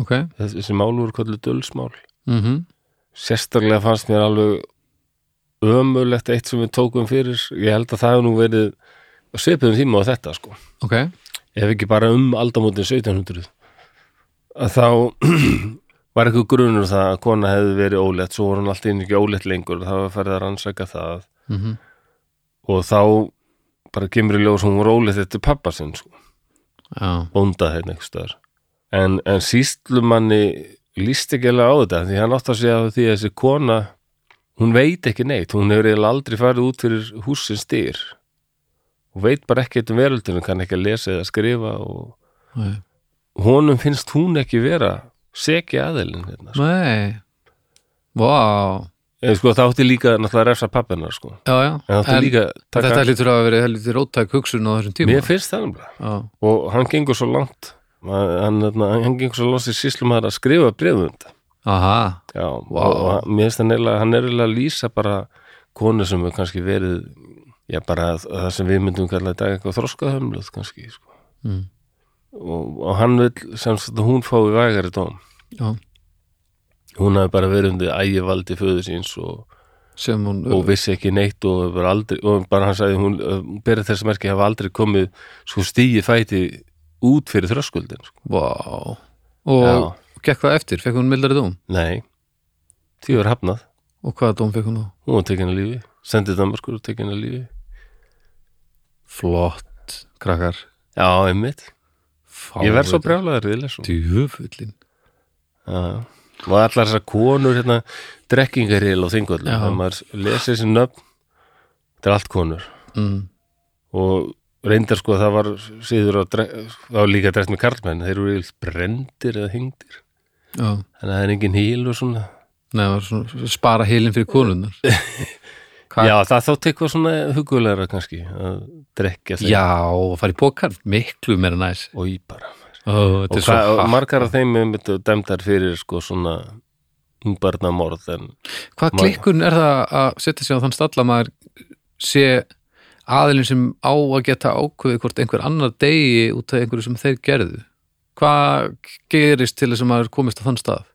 ok. Þessi, mál voru kallað dulsmál mhm. Sérstaklega fannst mér alveg ömulegt eitt sem við tókum fyrir. Ég held að það hefur nú verið á svipuðum tíma á þetta, sko. Ok, ef ekki bara um aldamótin 1700 að þá var eitthvað grunur það að kona hefði verið ólétt. Svo voru hann alltaf inn ekki ólétt lengur. Það var farið að rannsaka það. Mhm. Og þá bara kemur í ljós hún voru ólétt eftir pappa sinn sko, já, bóndað hérna einhvers staðar en, en síslumanni líst ekki alveg á þetta því hann átt að segja því að þessi kona hún veit ekki neitt, hún hefur eiginlega aldrei farið út fyrir húsins styr. Og veit bara ekki um veröldinu kann ekki að lesa eða skrifa og nei, honum finnst hún ekki vera seki aðeilin hérna, sko. nei. Vá, En, sko, það átti líka náttúrulega að refsa pappinar sko. en En þetta lítur að vera helviti róttæk hugsun á þessum tíma. Mér finnst það já, og hann gengur svo langt hann, hann, hann gengur svo í síslumæður að skrifa brefum um þetta aha, Já, Vá. og, mér finnst hann eiginlega hann er eiginlega að lýsa bara konu sem er kannski verið já, bara það sem við myndum kalla í dag eitthvað þroskahömluð kannski sko. mm. og, og hann vil sem sagt að hún fái vægari dóm já, hún hafi bara verið undir ægivaldi föðu síns og hún og vissi ekki neitt og, aldrei, og bara hann sagði hún berið þess merki hafa aldrei komið sko stígi fæti út fyrir þröskuldin sko. vá. Og Já. gekk það eftir, fekk hún mildari dóm? Nei, því var hafnað. Og hvaða dóm fekk hún þá? hún var tekin að lífi, sendið Danmarkur og tekin að lífi. Flott, krakkar. Já, einmitt, ég verð svo brjálaður við lesum djúfullin já, já. og allar þessar konur hérna, drekkingaril og þingvöldum Já. þegar maður lesi þessi nöfn þetta er allt konur. Mm. og reyndar sko að það var síður að það var líka dreft með karlmenn. Þeir eru yfirleitt brendir eða hengdir. Já, þannig að það er engin híl og svona. Nei, það var svona, spara heilin fyrir konunnar Hva? já það þátt eitthvað svona hugulegra kannski að drekja þeim. Já, og fara í bókar, miklu meira næs. Og í bara. Ó, og, hvað, og margar af þeim er dæmdar fyrir sko svona ungbarnamorð en Hvað klikkun er það að setja sig á þann stalla maður sé aðilinn sem á að geta ákveði hvort einhver annar degi út af einhverju sem þeir gerðu. Hvað gerist til þess að maður komist á þann stað?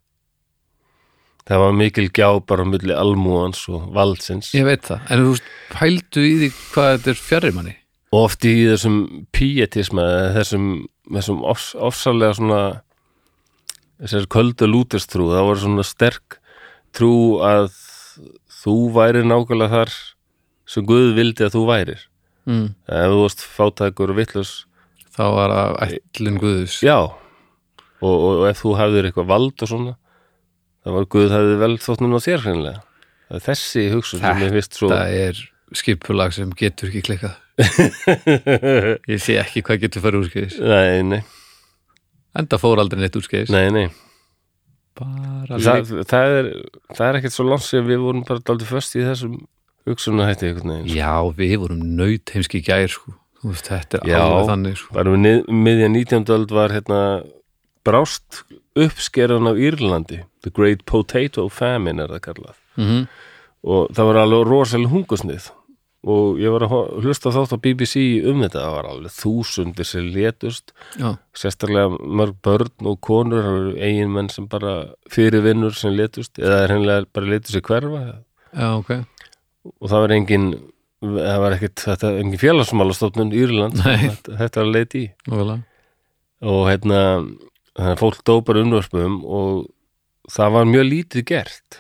það var mikil gjá bara á milli almúans og valdsins. Ég veit það, en þú pældu í því hvað þetta er fjarrir manni? Og oft í þessum pietisma eða þessum, þessum ofs, ofsalega svona þessar köldu lútestrú það var svona sterk trú að þú væri nákvæmlega þar sem Guð vildi að þú værir. Mm. ef þú varst fátækur og vitlaus Þá var það ætlun Guðus já. Og, og, og ef þú hafðir eitthvað vald og svona það var Guð hafði vel þóttnum á þér hreinlega. Þessi hugsun sem ég finnst svo Það er skipulag sem getur ekki klikkað. Ég sé ekki hvað getur farið úrskeiðis. Nei, nei, Enda fór aldrei neitt úrskeiðis. Nei, nei. Bara Það, er, það er ekkert svo langt sem við vorum bara daldið föst í þessum hugsunna hætti einhvern veginn sko. Já, við vorum nöyt heimski gær sko. Veist, Þetta er Já. alveg þannig sko. bara við miðja 19. öld var hérna brást uppskeran af Írlandi The Great Potato Famine er það kallað mm og það var alveg rosalega hungusnið og ég var að hlusta þátt á BBC um þetta, það var alveg þúsundir sem létust, Já, sérstaklega mörg börn og konur, það voru eigin menn sem bara fyrir vinnur sem létust eða hennilega bara létust sér hverfa já, ok og það var engin það var ekkit, þetta er engin félagsmálastofnun Írland, Nei. þetta, þetta að leiti í. Nógulega. og hérna fólk dó bara unnvörpum og það var mjög lítið gert.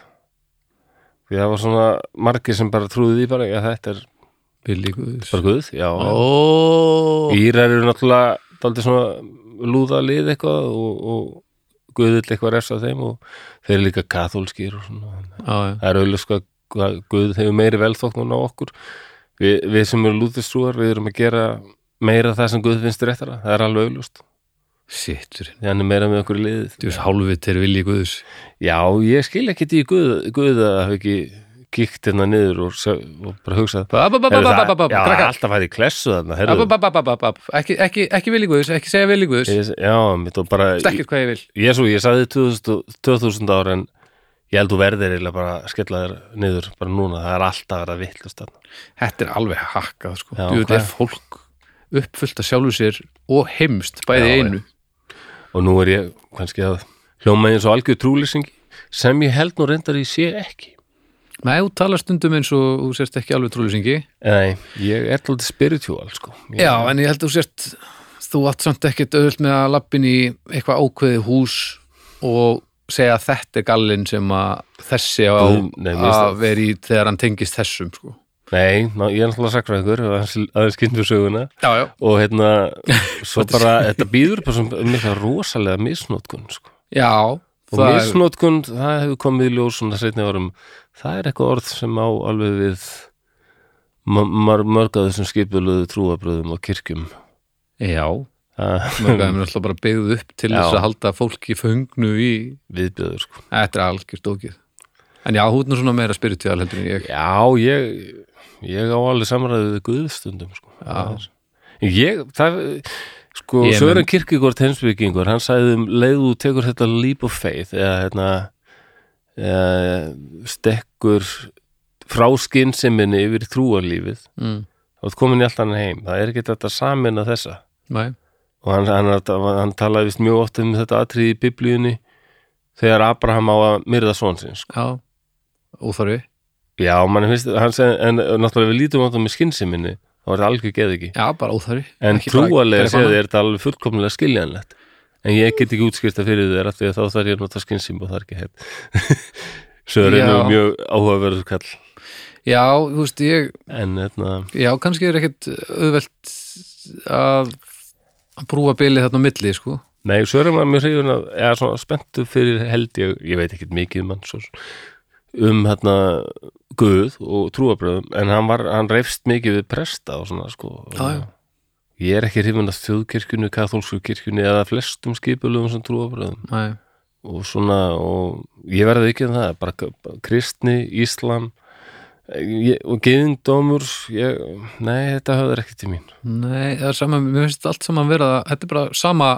Því það var svona margir sem bara trúði því bara, já þetta er Guðs. bara guð, já. Ó, Írar eru náttúrulega daldið svona lúða lið eitthvað og, og guðill eitthvað refsa þeim og þeir eru líka kathólskir og svona. Já, já, það er auðvitað sko guð hefur meiri velþóknun á okkur. Við, við sem eru lúðistrúar, við erum að gera meira það sem guð finnst réttara. Það er alveg auðlust, sitturinn því hann er meira með okkur í liðið. Þú veist, hálfið til Billy Guðs. Já, ég skil ekki í Guð, Guð að hafa ekki kíkt hérna niður og, og bara hugsað alltaf hæði klessu þarna ekki, ekki, ekki Billy Guðs, ekki segja Billy Guðs. Já, mitt og bara Stekkir hvað ég vil. Jésu, ég sagði 2000, 2000 ára en ég held þú verðir eiginlega bara að skella þér niður bara núna, það er alltaf að vera vittlust Þetta er alveg hakkað sko. Hvað? er fólk uppfullt að sjálfu sér og heimst, bæði Já, einu. Og nú er ég kannski að hljóma eins og algjör trúlýsing sem ég held nú reyndar ég sé ekki. Nei, þú talar stundum eins og þú sérst ekki alveg trúlýsingi Nei, ég er alltaf spiritual sko. Ég, Já, en ég held að þú sérst þú átt samt ekkert auðvöld með að lappin í eitthvað ákveði hús og segja að þetta er gallinn sem að þessi á nei, að vera í þegar hann tengist þessum sko. Nei, ná, ég er alltaf sakfræðingur aðeins kynnt fyrir söguna. Já, já. Og hérna svo bara, þetta býður bara sem mikla rosalega misnótkun sko. Já, og það er misnótkun, það hefur komið í ljós svona seinni árum, það er eitthvað orð sem á alveg við mar mörg að þessum skipuluðu trúabröðum og kirkjum. Já, Það- mörg að þeim er alltaf bara byggð upp til Já. þess að halda fólki föngnu í viðbjöður sko. Þetta er algjört ógið En já, hún er svona meira spiritual heldur en ég Já, ég ég á alveg samræðið við guðstundum sko. Já. Það ég, það sko, Sören mun- Kirkigort hensbyggingur, hann sagði um leið þú tekur þetta leap of faith eða hérna eða, stekkur frá skynnseminni yfir trúarlífið mm. þá er komin í allt hann heim, það er ekki þetta samin að þessa Nei, og hann, hann, hann, talaði vist mjög oft um þetta atrið í biblíunni þegar Abraham á að myrða svon sinns sko. já, óþarfi. Já, mann finnst, hann segi, en náttúrulega við lítum á þetta með skynnseminni þá er þetta algjör geð ekki. Já, bara óþarfi. En gera séð er þetta alveg fullkomlega skiljanlegt. En ég get ekki útskýrta fyrir þér af því að þá þarf ég að nota skynsým og það er ekki Sören Já. er mjög áhugaverður kall. Já, þú veist, ég En hérna, Já, kannski er ekkit auðvelt að brúa bilið þarna á milli, sko. Nei, Sören var mjög hrifun að eða svona spenntu fyrir held ég ég veit ekkit mikið um hann svo, um hérna Guð og trúabröðum en hann var, hann reyfst mikið við presta og svona sko. Já, já. Ég er ekki hrifun að þjóðkirkjunni, kathólsku kirkjunni eða flestum skipulugum sem trúabröðum Nei, og svona og ég verði ekki um það bara bara kristni, íslam ég, og geðingdómur ég, nei, þetta höfður ekki til mín. Nei, það er sama mér finnst allt saman vera, þetta er bara sama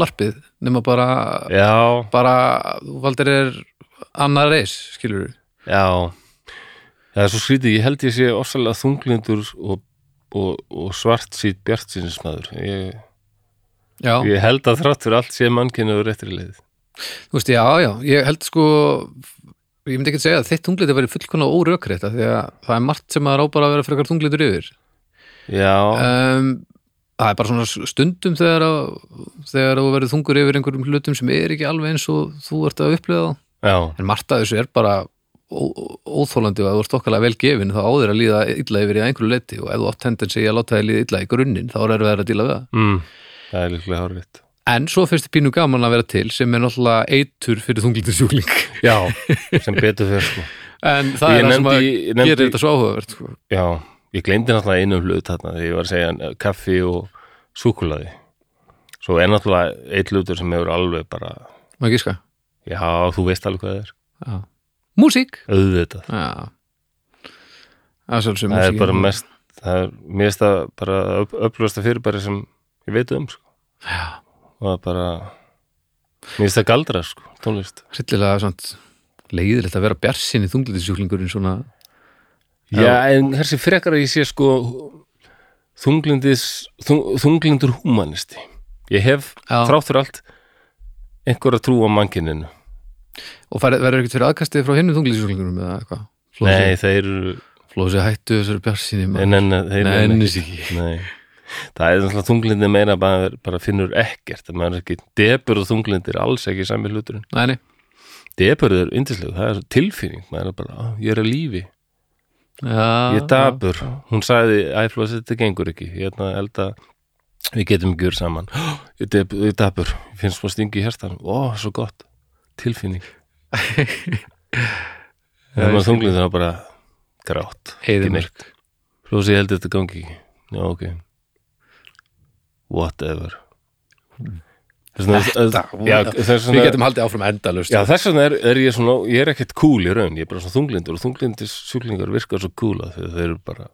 larpið, nema bara já, bara, þú valdir er annar reis, skilur við já. Það er svo skrítið, ég held ég sé ossalega þunglindur og, og, og svart sýt bjartsinsmaður ég, Já, ég held að þrátt fyrir allt sé mannkynna og réttri leið. Þú veist, já, já, ég held sko ég myndi ekki að segja að þitt tungliti væri fullkona órökrétt af því að það er margt sem maður á bara að vera frekar tunglitur yfir. Já, um, það er bara svona stundum þegar, að, þegar þú verður þungur yfir einhverjum hlutum sem er ekki alveg eins og þú ert að upplifa já, en margt af þessu er bara óþólandi og ef þú ert okkarlega vel gefin þá áður að líða illa yfir í einhverju leiti og ef þú átt tendensi að láta þig líða illa í grunninn þá er erfið að díla við það. Mm, það er líklega hárvitt en svo þið pínu gaman að vera til sem er náttúrulega eitur fyrir þunglindisjúkling já, sem betur fyrir sko en það Ég er það sem að nefndi- ég gerir þetta svo áhugavert sko. Já, ég gleymdi náttúrulega einum hlut þarna þegar ég var að segja eh, kaffi og súkulaði svo er náttúrulega eitt hlutur sem hefur alveg bara má ekki ska já, þú veist alveg hvað það er já. músík auðvitað, já. það er það er bara mest það er, finnst það bara upplösta fyrirbæri sem ég veit um sko. já, og bara mér finnst það galdra sko, tónlist hryllilega svona leiðilegt að vera bjarsin í þunglindisjúklingurinn svona Já, en þessi frekar að ég sé sko þunglindis þung, þunglindur húmanisti ég hef Já. þrátt fyrir allt einhver að trúa mannkininu og verður ekkert fyrir aðkastið frá hinnum þunglindisjúklingurum eða eitthvað Nei, þeir eru flósi hættu þessari bjarsinni Nei, maður. nei, nei, þeir Nei, nenna nennis ekki. Nei. Það er náttúrulega þunglindi meira bara, bara finnur ekkert að maður er ekki debur og þunglindi er alls ekki sami hluturinn. Nei, nei, debur er yndislegu, það er tilfinning maður er bara, ég er að lífi. Já, ég er dabur, hún sagði æflóðs, þetta gengur ekki. Ég er að elda, við getum ekki verið saman. Ég er, er dabur, ég finnst maður stingi í hjartan ó, svo gott, tilfinning. Þegar ég maður þunglindi er bara grátt, ekki Eyðimörk. neitt. Flóðs ég held að þetta gangi ekki. Já, ok whatever. Vegna Þetta, já, þess við getum haldið áfram endalust þess vegna er, er ég svona, ég er ekkert cool í raun, ég er bara svona þunglindur og þunglindis sjúklingar virkar svo cool að þeir eru bara,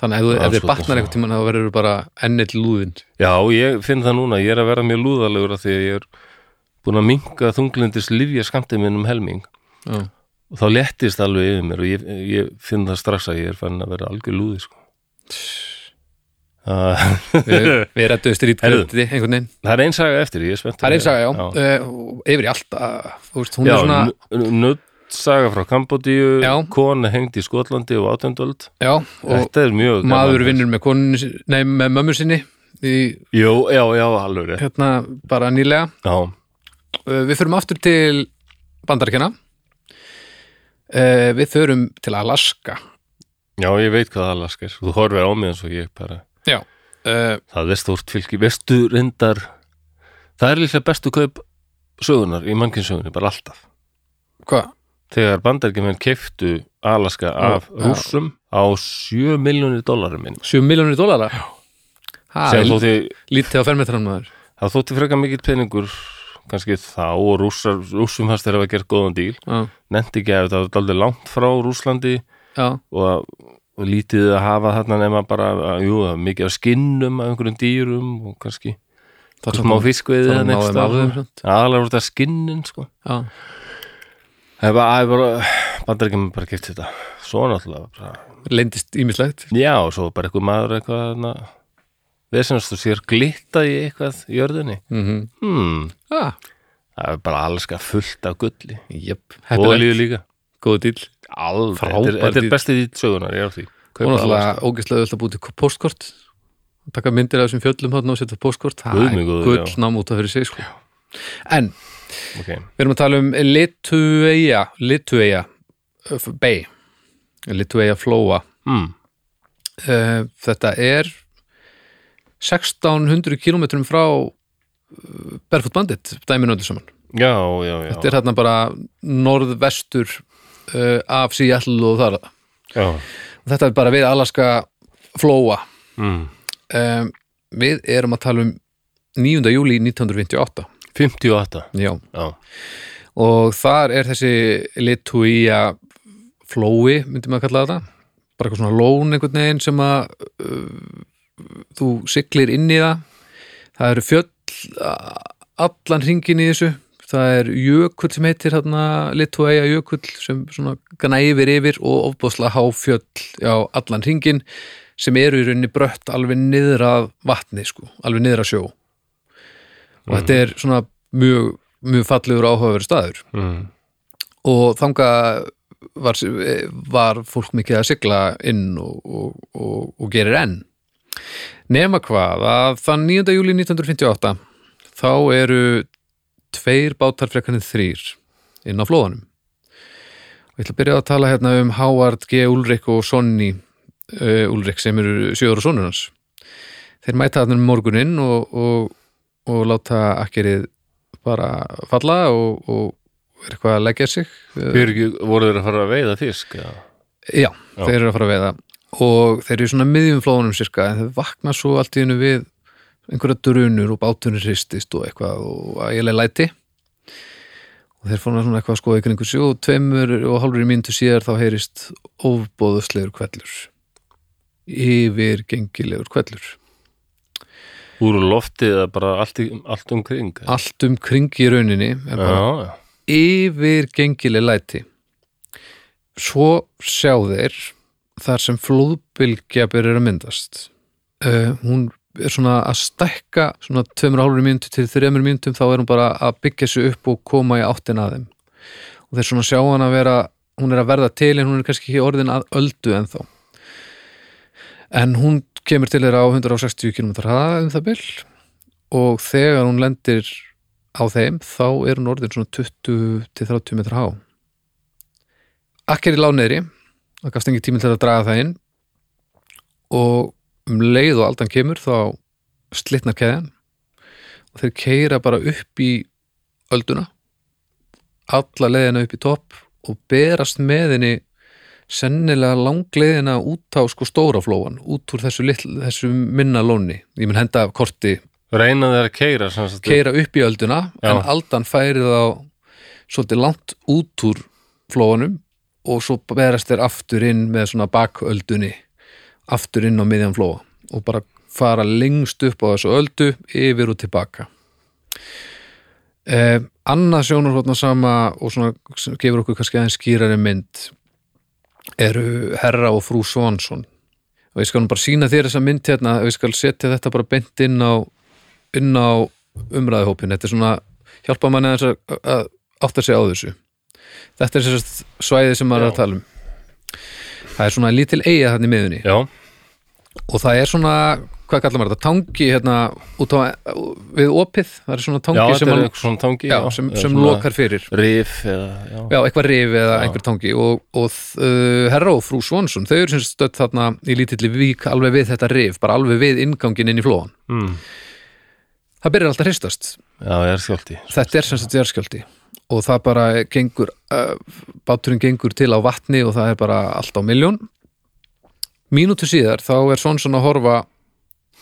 þannig að ef, þið batnar einhvern tímann þá verður bara ennill lúðin já, ég finn það núna, ég er að vera mjög lúðalegur að því að ég er búin að minka þunglindis livja skamtið minn um helming. Já, og þá lettist alveg yfir mér og ég, ég finn það strax að ég er fann að vera algjör lúði, sko. Það við, við rættuðu Heyrðu. strítgöndi einhvern veginn það er einsaga eftir, ég er spennt. það er einsaga, já, já. Uh, yfir í allt uh, veist, hún Já, er svona nuttsaga frá Kambodíu, Já. kona hengd í Skotlandi og og Þetta er mjög maður vinnur með sin- nei, með mömmu sinni í, Jú, já, já, alveg hérna bara nýlega Já, uh, við förum aftur til bandaríkjana uh, við förum til Alaska já, ég veit hvað Alaska er. Þú horfir á mig eins og ég bara, já uh, það er stórt fylki. Vestu reyndar, það er líka bestu kaup sögunar í mannkinsögunni, bara alltaf. hvað? Þegar bandaríkjumenn keiftu Alaska af já. rússum á 7 miljónir dólarum minn. 7 miljónir dólara það Sem er þótti, lítið á fermetrann maður það þótti freka mikill peningur kannski þá og rússar, rússum hans þeirra að gera góðan díl. já, Nefndi ekki að þetta var aldrei langt frá Rússlandi já, og, og lítið að hafa þarna nema bara, að, jú, mikið af skinnum af einhverjum dýrum og kannski það smá fiskveiði það eða samt. aðalega voru þetta skinnin sko. já, það er bara, það er bara bandaríkjum keft þetta. Svo náttúrulega bara, leyndist ímislegt já, og svo bara eitthvað maður eitthvað veðsennast þú sér glitta í eitthvað í jörðinni. Mm hmm, ah, það er bara allska fullt af gulli. Jöp, og líu líka. Góð dýl alveg, þetta er, bestið í sögunar, ég er á því. Og náttúrulega ógeðslega öll að búið til postkort taka myndir af þessum fjöllum þarna og setja postkort það er minn góður, gull nám út af fyrir sig sko. en ok, við erum að tala um Litueia Litueia uh, Bay. Litueia Flóa. Hmm. uh, þetta er 1600 kilometrum frá uh, Barefoot Bandit dæminu öllu saman. Já, já, já. Þetta er hérna bara norðvestur uh, af Seattle og þar já. þetta er bara við Alaska Flóa Mm. um, við erum að tala um 9. júli 1958 58 já. já, og þar er þessi Lituia flói, myndi maður kalla þetta bara eitthvað svona lón einhvern veginn sem að uh, þú siglir inn í það það eru fjöll allan hringin í þessu það er jökull sem heitir hérna Litueia jökull sem svona gnæfir yfir og ofbúðslega há fjöll á allan hringin sem eru í rauninni brött alveg niður að vatni sko, alveg niður að sjó og þetta er svona mjög, mjög fallegur áhugaverð staður mm. og þanga var, var fólk mikið að sigla inn og, og, og, og gerir enn nema hvað að þann 9. júli 1958 þá eru tveir bátar frekarnir þrýr inn á flóðanum. Og ég ætla að byrja að tala hérna um Howard G. Ulrik og Sonny uh, Ulrik sem eru sjöður og sonur hans. Þeir mæta þarna um morguninn og, og, og láta akkerið bara falla og, og er eitthvað að leggja sig. Ekki, voru þeir að fara að veiða fisk? Já, Já, þeir eru að fara að veiða. Og þeir eru svona miðjum flóðunum sirka en þeir vakna svo allt í hennu við einhverja drunur og bátunir hristist og eitthvað og ægilega læti. Og þeir fóna svona eitthvað að skoða ykkur einhver sig og tveimur og hálfur í mínútu síðar þá heyrist ofbóðuslegur kvellur yfir gengilegur kvellur úr loftið eða bara allt, allt umkring? allt um kring í rauninni er bara Já, já. yfir gengileg læti. Svo sjá þeir þar sem flóðbylgja byrjar að myndast. Uh, hún er svona að stækka svona 2,5 mínútu til 3 mínútum þá er hún bara að byggja sig upp og koma í áttin að þeim. Og þeir svona sjá hann að vera hún er að verða til en hún er kannski ekki orðin að öldu ennþá. En hún kemur til þeirra á 160 km hraða um það bil. Og þegar hún lendir á þeim þá er hún orðin svona 20 til 30 metrar há. Akkeri lá niðri það gafst engin tími til að draga það inn. Og um leið og aldan kemur þá slitnar keðjan. Og þeir keira bara upp í ölduna alla leiðina upp í topp og berast með henni sennilega langleiðina út á sko stóra flóan út úr þessu, litl, þessu minna lóni ég mun henda korti. Reyna þeir að keira keira upp í ölduna Já. en aldan færi þá svolítið langt út úr flóanum og svo berast þeir aftur inn með svona baköldunni aftur inn á miðjan flóa og bara fara lengst upp á þessu öldu yfir og tilbaka. Eh, annað sjónarhóttna sama og svona gefur okkur kannski aðeins skýrari mynd eru Herra og Frú Svansson. Og ég skal nú bara sína þér þessa mynd hérna og ég skal setja þetta bara beint inn á inn á umræðuhópin þetta er svona, hjálpa manni að, að átta sig á þessu. Þetta er sérst svæði sem maður er að tala um það er svona lítil eiga þannig miðunni Já, og það er svona, hvað kallar maður þetta tangi hérna út á við opið, það er svona já tangi þetta sem, er hann, svona tangi já, sem, sem lokar fyrir. Rif eða, já, já, eitthvað rif eða Já. einhver tangi. Og, og uh, herra og frú Svonsson þau eru sem stödd þarna í lítilli vík alveg við þetta rif, bara alveg við inngangin inn í flóan mm. það byrjar alltaf hristast. Já þetta er sem sagt jarðskjálti og það bara gengur uh, báturinn gengur til á vatni og það er bara allt á miljón mínútu síðar þá er Svonsson að horfa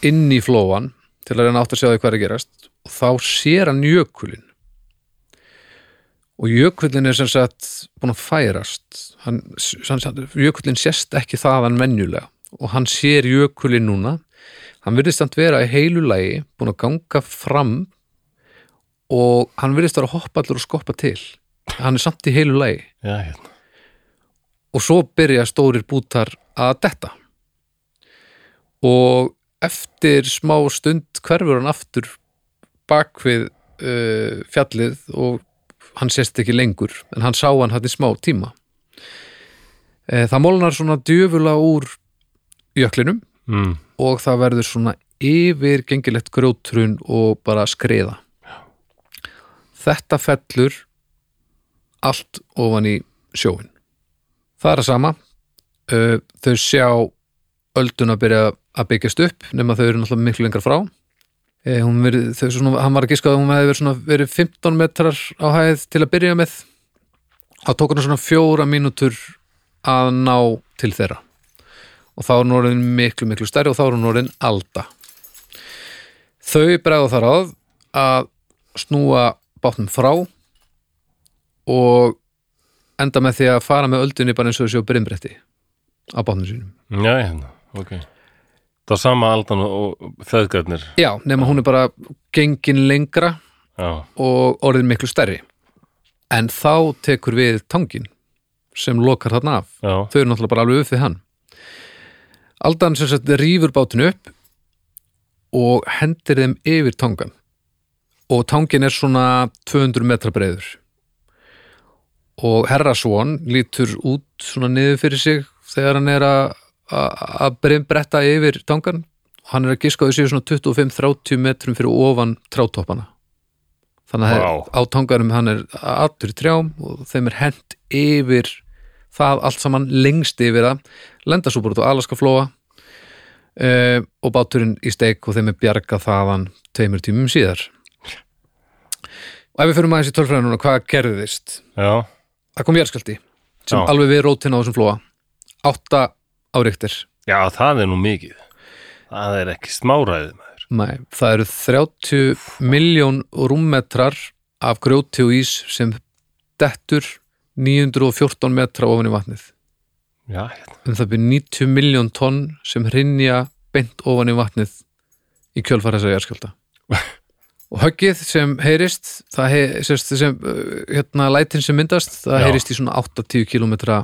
inn í flóan til að reyna átt að sjá því hvað er gerast og þá sér hann jökulinn. Og jökullin er sem sagt búin að færast. Hann, jökullin sést ekki þaðan menjulega og hann sér jökullin núna. Hann virðist samt vera í heilu lagi búin að ganga fram og hann virðist vera að hoppa allur og skoppa til. Hann er samt í heilu lagi. Já, hérna. Og svo byrja stórir bútar að detta. Og eftir smá stund hverfur hann aftur bak við uh, fjallið og hann sést ekki lengur en hann sá hann í smá tíma. E, það molnar svona djöfula úr jöklinum mm. og það verður svona yfir gengilegt grjótrun og bara skriða þetta fellur allt ofan í sjóin það er að sama. Þau sjá ölduna byrja að byggjast upp nema þau eru náttúrulega miklu lengra frá. Verið, svona, hann var að giska að hún hefði verið, verið 15 metrar á hæð til að byrja með. Þá tók hann svona fjóra mínútur að ná til þeirra. Og þá er hún orðin miklu, miklu stærri og þá er hún orðin alda. Þau bregða þar að að snúa bátnum frá og enda með því að fara með öldunni bara eins og á brimbretti á bátnum sínum. Já, hérna, ok Það er sama aldan og feðgarnir Já, nema hún er bara gengin lengra Já, og orðin miklu stærri. En þá tekur við tangin sem lokar þarna af. já, Þau eru náttúrulega bara alveg upp við hann. Aldan sem sagt rýfur bátinu upp og hendir þeim yfir tangan. Og tangin er svona 200 metra breiður. Og herra Swan lítur út svona niður fyrir sig þegar hann er að að bretta yfir tangan og hann er að á þessu svona 25-30 metrum fyrir ofan trátoppana þannig að Vá. á tanganum hann er allur í trjám og þeim er hent yfir það allt saman lengst yfir það lenda svo bara út á Alaska flóa uh, og báturinn í steik og þeim er bjargað þaðan tveimur tímum síðar og ef við fyrir maður þessi tölfræði núna, hvað gerðist? Já, það kom jarðskjálti sem Já. alveg við rótina á þessum flóa. Átta áriktir já, það er nú mikið. Það er ekki smáræðið maður. Nei, það eru 30 miljón rúmmetrar af grjóti og ís sem dettur 914 metra ofan í vatnið. Já, hérna, um það byrja 90 miljón tonn sem hrinja beint ofan í vatnið í kjölfara þessar jarðskjálta og höggið sem heyrist það hei, sérst, sem, uh, hérna lætin sem myndast, það Já. heyrist í svona 8-10 kilometra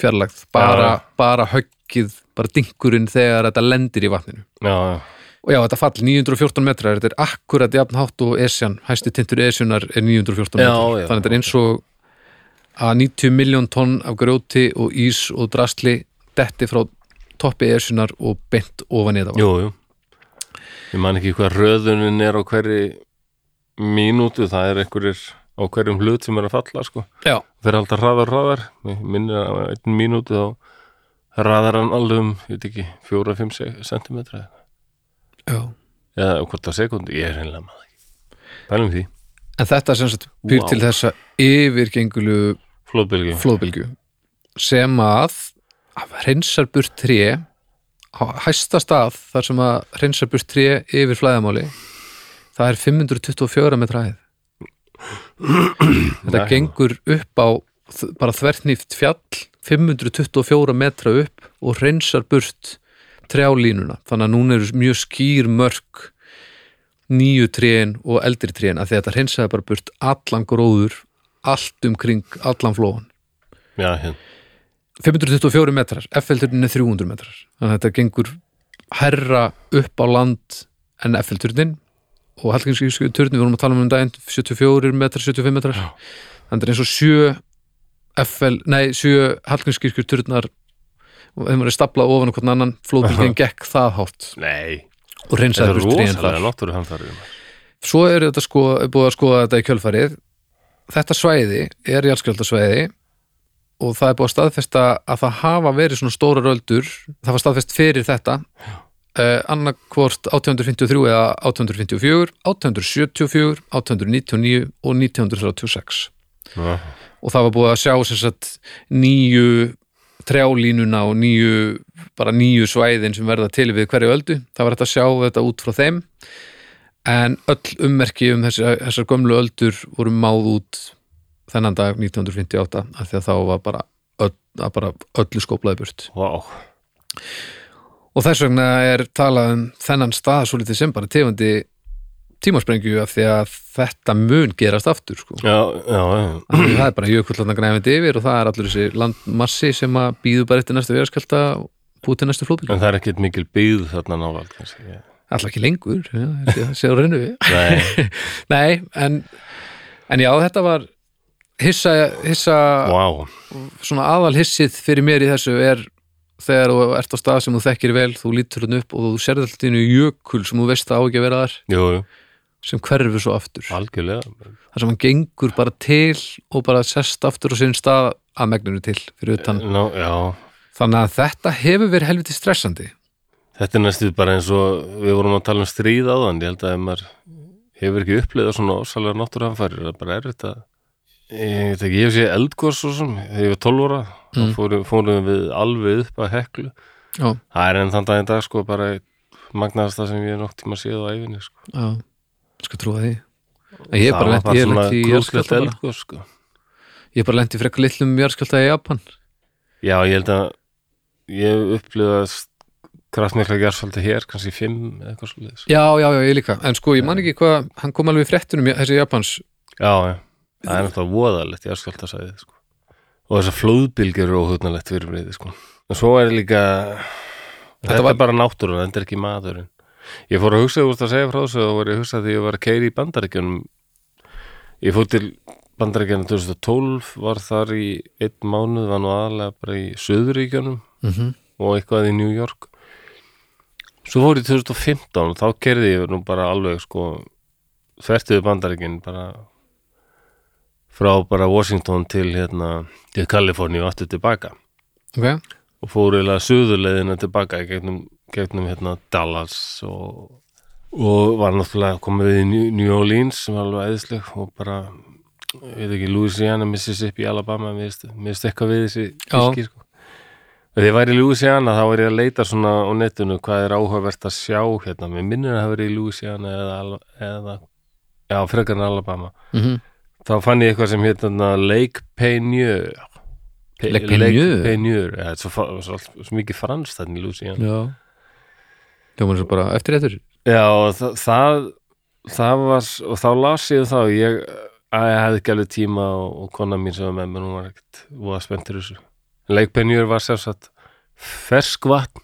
fjarlægð bara, Já. bara höggið bara dynkurinn þegar þetta lendir í vatninu já, já, og já, þetta fall 914 metrar, þetta er akkurat jafn hátt og Esjan, hæsti tintur Esjunar er 914 Já, metrar, já, þannig að þetta er eins og að 90 miljón tonn af grjóti og ís og drasli detti frá toppi Esjunar og bent ofan í þetta vatn. jú, jú ég man ekki hvað röðunin er á hverri mínútu, það er einhverjir á hverjum hlut sem er að falla sko. Þeir halda hraðar hraðar minnir á einn mínútu þá hraðar hann alveg um, ég veit ekki 4-5 centimetra já. eða hvort að sekundi, ég er reynilega maður ekki pælum því, En þetta sem sagt býr Vá. til þessa yfirgengulu flóðbylgju sem að að hreinsar burt tré á hæsta stað þar sem að hreinsar burt tré yfir flæðamáli það er 524 metra hæð. Þetta Nei. gengur upp á bara þvertnýft fjall 524 metra upp og hreinsar burt trjálínuna. Þannig að núna eru mjög skýr mörk nýju tréin og eldri tréin að þetta hreinsaði bara burt allan gróður allt umkring allan flóan. Já, hérna, 524 metrar, F-filturinn er 300 metrar. Þannig að þetta gengur herra upp á land en F-filturinn og Hallgrímski turni, við vorum að tala um um daginn 74 metrar, 75 metrar. Já. þannig að þetta er eins og 7 FL, nei, 7 Hallgrímskirkjur turnar og þeim var að stapla ofan hvern annan flóðbylgin gekk það hátt. Nei. Og burt tréin rosalega þar. svo er þetta sko, búið að skoða þetta í kjölfarið. Þetta svæði er jarðskjöldasvæði og það er búið að staðfesta að það hafa verið svona stórar öldur það var staðfest fyrir þetta uh, annarkvort 1853 eða 1854, 1874 1899 og 1936 já, og það var búið að sjá sagt nýju trjálínuna og nýju bara nýju svæðin sem verða til við hverju öldu, það var hægt að sjá þetta út frá þeim. En öll ummerki um þessar, þessar gömlu öldur voru máð út þennan dag 1958 af því að þá var bara, öll, bara öllu skóplaði burt vá, og þess vegna er talað um þennan stað svo litið sem bara tegandi tímasprengju af því að þetta mun gerast aftur sko. já, já, já. Það er bara jökullarna græfandi yfir og það er allur þessi landmassi sem að býður bara eftir næstu verðskjálta og búið til næstu flóðbíl en það er ekkert mikil byggð þarna já. alltaf ekki lengur, já, ég sé- sé á reynu við nei, nei, en, en já, þetta var hissa, hissa vá. svona aðal hissið fyrir mér í þessu er þegar þú ert á stað sem þú þekkir vel þú lítur hann upp og þú serði alltaf innu jökul sem þú veist að á ekki að vera þar. Jú, jú, sem hverfur svo aftur. Algjörlega. Þar sem hann gengur bara til og bara sest aftur á sinn stað að megninu til fyrir utan. Já, þannig að þetta hefur verið helviti stressandi. Þetta er næstuð bara eins og við vorum að tala um stríð áðan, ég held að ef maður hefur ekki upplifað svona ósalega náttúruhamfærir, það er bara erfitt að ég veit ekki, ég hef sé eldgós og svona, þegar ég var 12 ára Mm. þá fórum, fórum við alveg upp að heklu. Já, það er enn þann dag í dag sko bara magnaðasta sem ég er nokk tíma séð á æfinni sko. já, skal trúa því. En ég hef bara Það lent í eldgos sko. ég hef bara lent í frekar litlum jarðskjálta í Japan. Já, ég held að ég upplifað kraftmikla gerðsfaldi hér, kannski fimm eða eitthvað svo leiðis. já, já, já, ég líka, en sko ég man ekki hvað hann kom alveg í fréttunum, þessi Japans. Já, já, það er náttúrulega voðalegt jarðskjálftasæðið sko. og þessar flóðbylgjur eru óhugnalegt fyrir breyði sko. og svo er líka þetta, var- er bara náttúrun, þetta er ekki maðurinn ég fór að hugsa, þú veist að segja frá þessu og var ég að hugsa því ég var að keiri í bandaríkjunum ég fór til bandaríkjunum 2012 var þar í einn mánuð, var nú aðalega bara í Suðuríkjunum mm -hmm. og eitthvað í New York svo fór ég 2015 og þá kerði ég nú bara alveg sko þvertuðu bandaríkin bara frá bara Washington til hérna til Kaliforníu og aftur tilbaka. Ok, og fór eiginlega suðurleiðina tilbaka gegnum, gegnum hérna Dallas og, og var náttúrulega komið í New- Orleans sem var alveg æðisleg og bara ég veit ekki, Louisiana, Mississippi, Alabama mér veist, eitthvað við þessi fylki sko. Þegar ég væri í Louisiana þá var ég að leita svona á netinu hvað er áhugavert að sjá hérna, mér minnir að það verið í Louisiana eða, eða já, frekar en Alabama. Mm þá fann ég eitthvað sem hérna Lake Peigneur Pe- Lake Peigneur? Peigneur, ja, er svo, fa- svo, svo mikið franskt þannig í Louisiana Já Hljóman svo bara eftir eftir Já, og það, það, það var, og þá las ég þá, ég, að ég hefði alveg tíma og, og kona mín sem var með mér, hún var ekkert, hún var spenntur þessu. Leikpenjur var sem sagt ferskvatn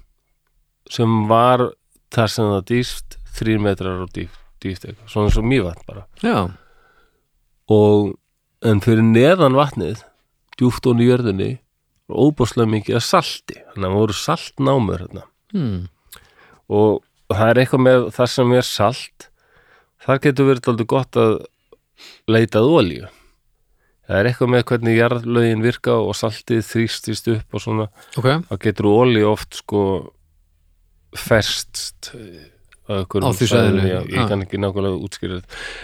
sem var þar sem það dýst, þrýr metrar og dýft, dýft eitthvað, svona eins og mývatn bara. Já, Og, en fyrir neðan vatnið, djúft og í jörðinni, var óbúslega mikið að salti, þannig að það voru saltnámur hérna. Hmm. og það er eitthvað með það sem er salt. Þar getur verið aldrei gott að leitað olíu. Það er eitthvað með hvernig jarðlögin virka og saltið þrýstist upp og svona, ok. Þá getur olíu oft sko ferst á, Á því svæðinu, já, ég ah. kann ekki nákvæmlega útskýra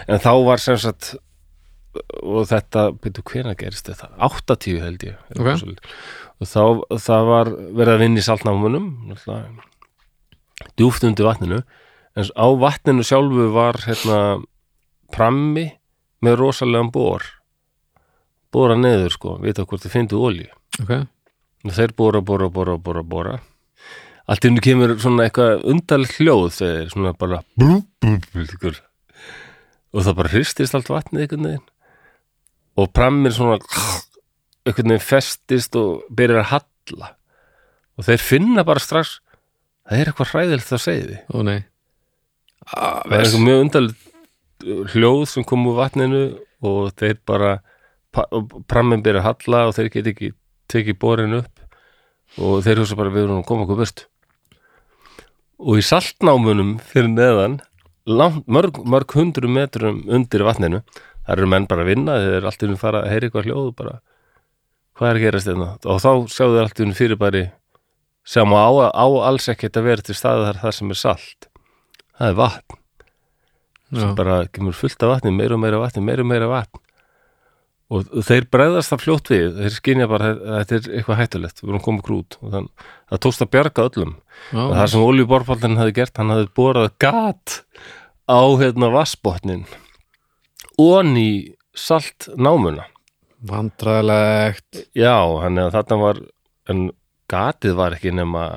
en þá var sem sagt og þetta, byrju hvenær gerist þetta? 80 held ég Ok. og þá það var verið að vinna í náttúrulega djúft undir vatninu en á vatninu sjálfu var hérna prammi með rosalegan bor. Bora neður sko, vita hvort þið fyndu olíu. Ok, og þeir bora, bora, bora, bora, bora. Allt í hennu kemur svona eitthvað undarlegt hljóð þegar svona bara blú, blú, blú, blú, og það bara hristist allt vatnið einhvern veginn og prammir svona einhvern veginn festist og byrjar að halla. Og þeir finna bara strax það er eitthvað hræðilegt að segja því ó nei. Ah, það er eitthvað mjög undarlegt hljóð sem kom úr vatninu og þeir bara pa- og prammin byrja að halla og þeir get ekki tekið borin upp. Og þeir hugsa bara við erum að koma okkur burt. Og í saltnámunum fyrir neðan langt, mörg, mörg hundru metrum undir vatninu þar eru menn bara að vinna þeir eru alltaf að fara að heyri eitthvað hljóð bara hvað er að gerast þetta og þá sjáðu þeir alltaf fyrir bara sem á, á alls ekkert að vera til staðar þar sem er salt. Það er vatn. Já, bara kemur fullt af vatni, meira og meira vatni, meira og meira vatn. Og þeir bregðast það fljótt við, þeir skynja bara að þetta er eitthvað hættulegt, við erum komið krút og þann, það tókst að bjarga öllum. Já, og það sem oljuborfaldin hafði gert, hann hafði borað gat á hérna vassbotnin onni salt námuna. Vandræðilegt já, hann eða þarna var en gatið var ekki nema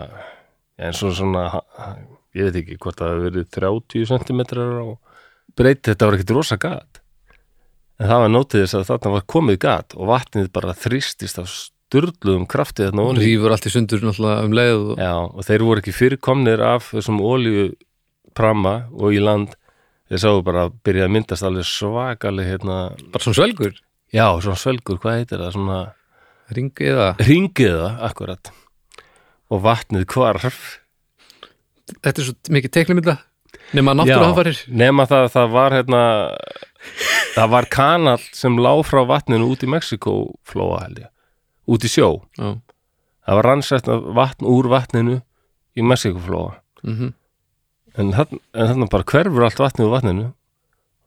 en svona svona ég veit ekki hvort það hefur verið 30 cm á breyt, þetta var ekkit rosa gat. En það var nótið þess að þarna var komið gat og vatnið bara þrýstist af sturluðum kraftið þarna onni Rífur allt í sundur náttúrulega um leið og... Já, og þeir voru ekki fyrirkomnir af þessum olíu pramma og í land þeir sáu bara að byrja að myndast alveg svakaleg hérna, bara svona svelgur, já, svona svelgur, hvað heitir það, svona ringi eða? Ringiða, akkurat. Og vatnið hvarf. Þetta er svo mikið teiknumilla nema náttúruhamfarir. Nema það að það var hérna það var kanal sem lá frá vatninu út í Mexikóflóa held ég, út í sjó. Já, það var rannsætt vatn úr vatninu í Mexikóflóa mhm. þarna, en þarna bara hverfur allt vatnið úr vatninu.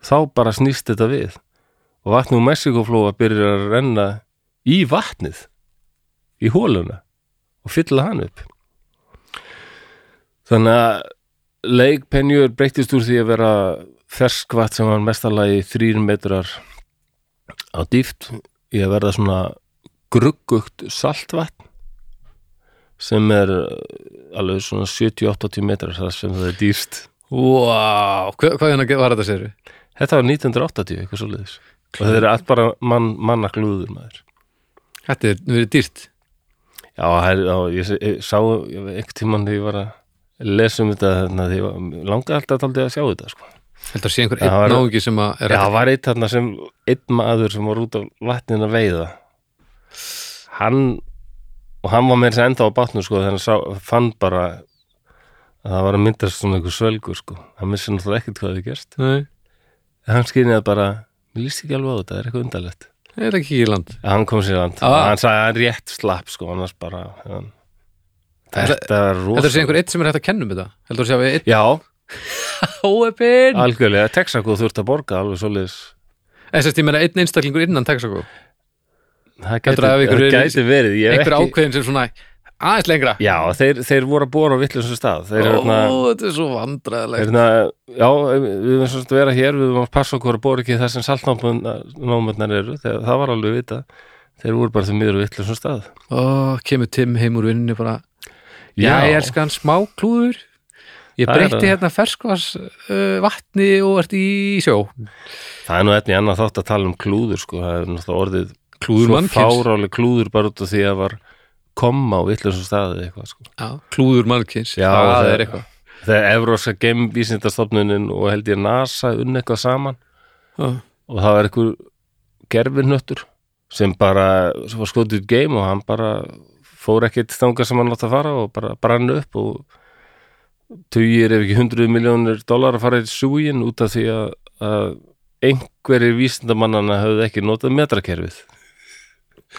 Þá bara snýst þetta við. Og vatnið úr Mexikóflóa byrjar að renna í vatnið í hóluna og fylla hann upp. Þannig að Lake Penjur breytist úr því að vera ferskvatt sem var mestalagi þrýr metrar á dýft í að verða svona gruggugt saltvatn sem er uh, alveg svona 70-80 metrar þar sem það er dýrst Vá, hvað, hvað hérna var þetta sér? Þetta var 1980, eitthvað svo leiðis og þetta er allt bara mann, mannaglúður maður. Þetta er verið dýrt. Já, her, já ég, ég sá einhvern tímann þegar ég var að lesa um þetta þannig að ég langaði alltaf aldrei að sjá þetta sko. Að sé einhver einn náungi sem að Já, það var eitt þarna sem einn maður sem var út á vatnin að veiða. Hann og hann var með þess að enda á bátnu sko, þannig að sá, fann bara að það var að myndast svona einhver svölgur sko. hann vissi náttúrulega ekkert hvað þið gerst. Nei, en hann skynjaði bara, mér líst ekki alveg á þetta það er eitthvað undarlegt. Það er ekki í land? Hann kom sér land, Ah. hann sagði að hann rétt slapp sko, annars bara hann, Þetta- þetta er rosa Heldur að sé einhver einn sem er hægt að kenna um þetta? Heldur að sé að við einn? Já, algjörlega, Texaco þurft að borga alveg svoleiðis. En sérst ég meina einn einstaklingur innan Texaco það gæti, það gæti verið Einhver ákveðin sem svona aðeins lengra. Já, þeir, þeir voru að bóra á vittlusum stað. Þeir Ó, hérna þetta er svo vandræðilegt Hérna, já, við höfum svona að vera hér við höfum að passa okkur að bóra ekki það sem saltnámurnar eru, þegar það var alveg vita þeir voru bara því miður við yllu stað. Ó, kemur Tim heim úr vinnunni bara Já, ég elskan smá klúður Ég það. hérna ferskvars uh, vatni og ert í sjó. Það er nú einnig annað þátt að tala um klúður sko, það er náttúrulega orðið Klúður svo mannkyns. fárálega klúður bara út af því að var komma á yllu staði eitthvað sko. Já, klúður mannkins, Já, það það- er eitthvað. þegar Evróska gemvísindastofnunin og held ég NASA unn eitthvað saman Já. og það var eitthvað gerfinnöttur sem bara sem var skotið game og hann bara fór ekkert þangað sem hann átt að fara og bara brann upp og tugir ef ekki hundruð miljónir dólar að fara í súgin út af því að, að einhverjir vísindamannana höfðu ekki notað metrakerfið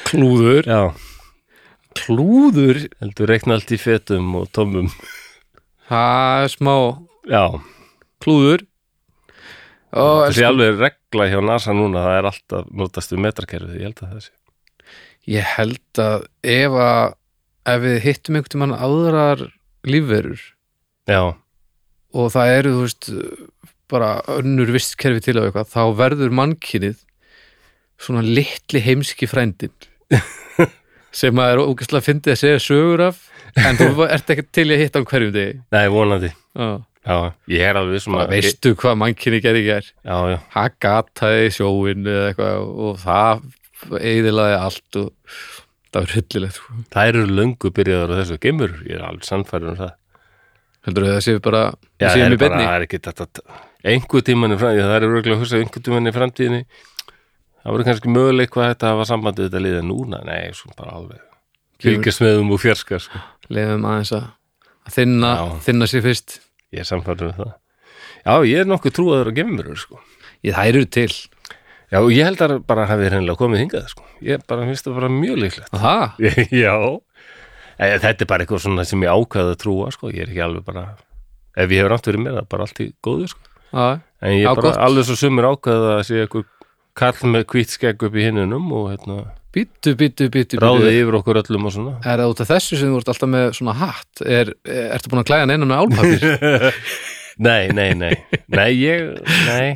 Klúður. Já, Klúður? Heldur reikna allt í fetum og tómum Það er smá. Já, klúður? Ó, það sé alveg regla hjá NASA núna það er alltaf notast við metrakerfið ég held að það sé. Ég held að ef að ef við hittum einhvern tímann aðrar lífverur Já, og það eru, þú veist bara önnur vistkerfi til á eitthvað þá verður mannkynið svona litli heimski frændin sem að er ógæslega fyndið að segja sögur af en þú ert ekki til að hitta á hverjum degi. Nei, vonandi. Já. Já, ég er alveg sem bara að veistu hvað mannkynið gerði já, það gataði sjóin eða eitthvað og það eiðilaði allt og það var hryllilegt sko. það eru löngu byrjaður á þessu. Gemur, ég er alveg sannfæður um það. Heldur það séu bara Já, það er er ekki þetta einhver tíman í framtíðinni, það er örgulega að hugsa einhver tíman í framtíðinni það voru kannski möguleik hvað þetta hafa sambandið þetta liða núna, nei, svo bara alveg fylgjast með um og fjarska sko. lefum aðeins að að þinna, Já. þinna sér fyrst ég er sannfæður um það Já, ég er nokkuð trúaður á gemur sko. ég, eru til Já, og ég held að bara hafi hreinlega komið hingað sko. ég bara finnst það bara mjög líklegt það, Já Þetta er bara eitthvað svona sem ég ákveða að trúa sko. ég er ekki alveg bara ef ég hefur rátt verið með það, bara allt í góðu sko. en ég er bara alveg svo sumir ákveða að sé eitthvað kall með hvít skegg upp í hinnunum og hérna, Býtu, býtu, býtu, ráðið yfir okkur öllum og svona. Er það út af þessu sem þú ert alltaf með svona hatt? Er, er, ertu búin að klæða neina með álpapir? Nei, nei, nei. Nei, ég, nei.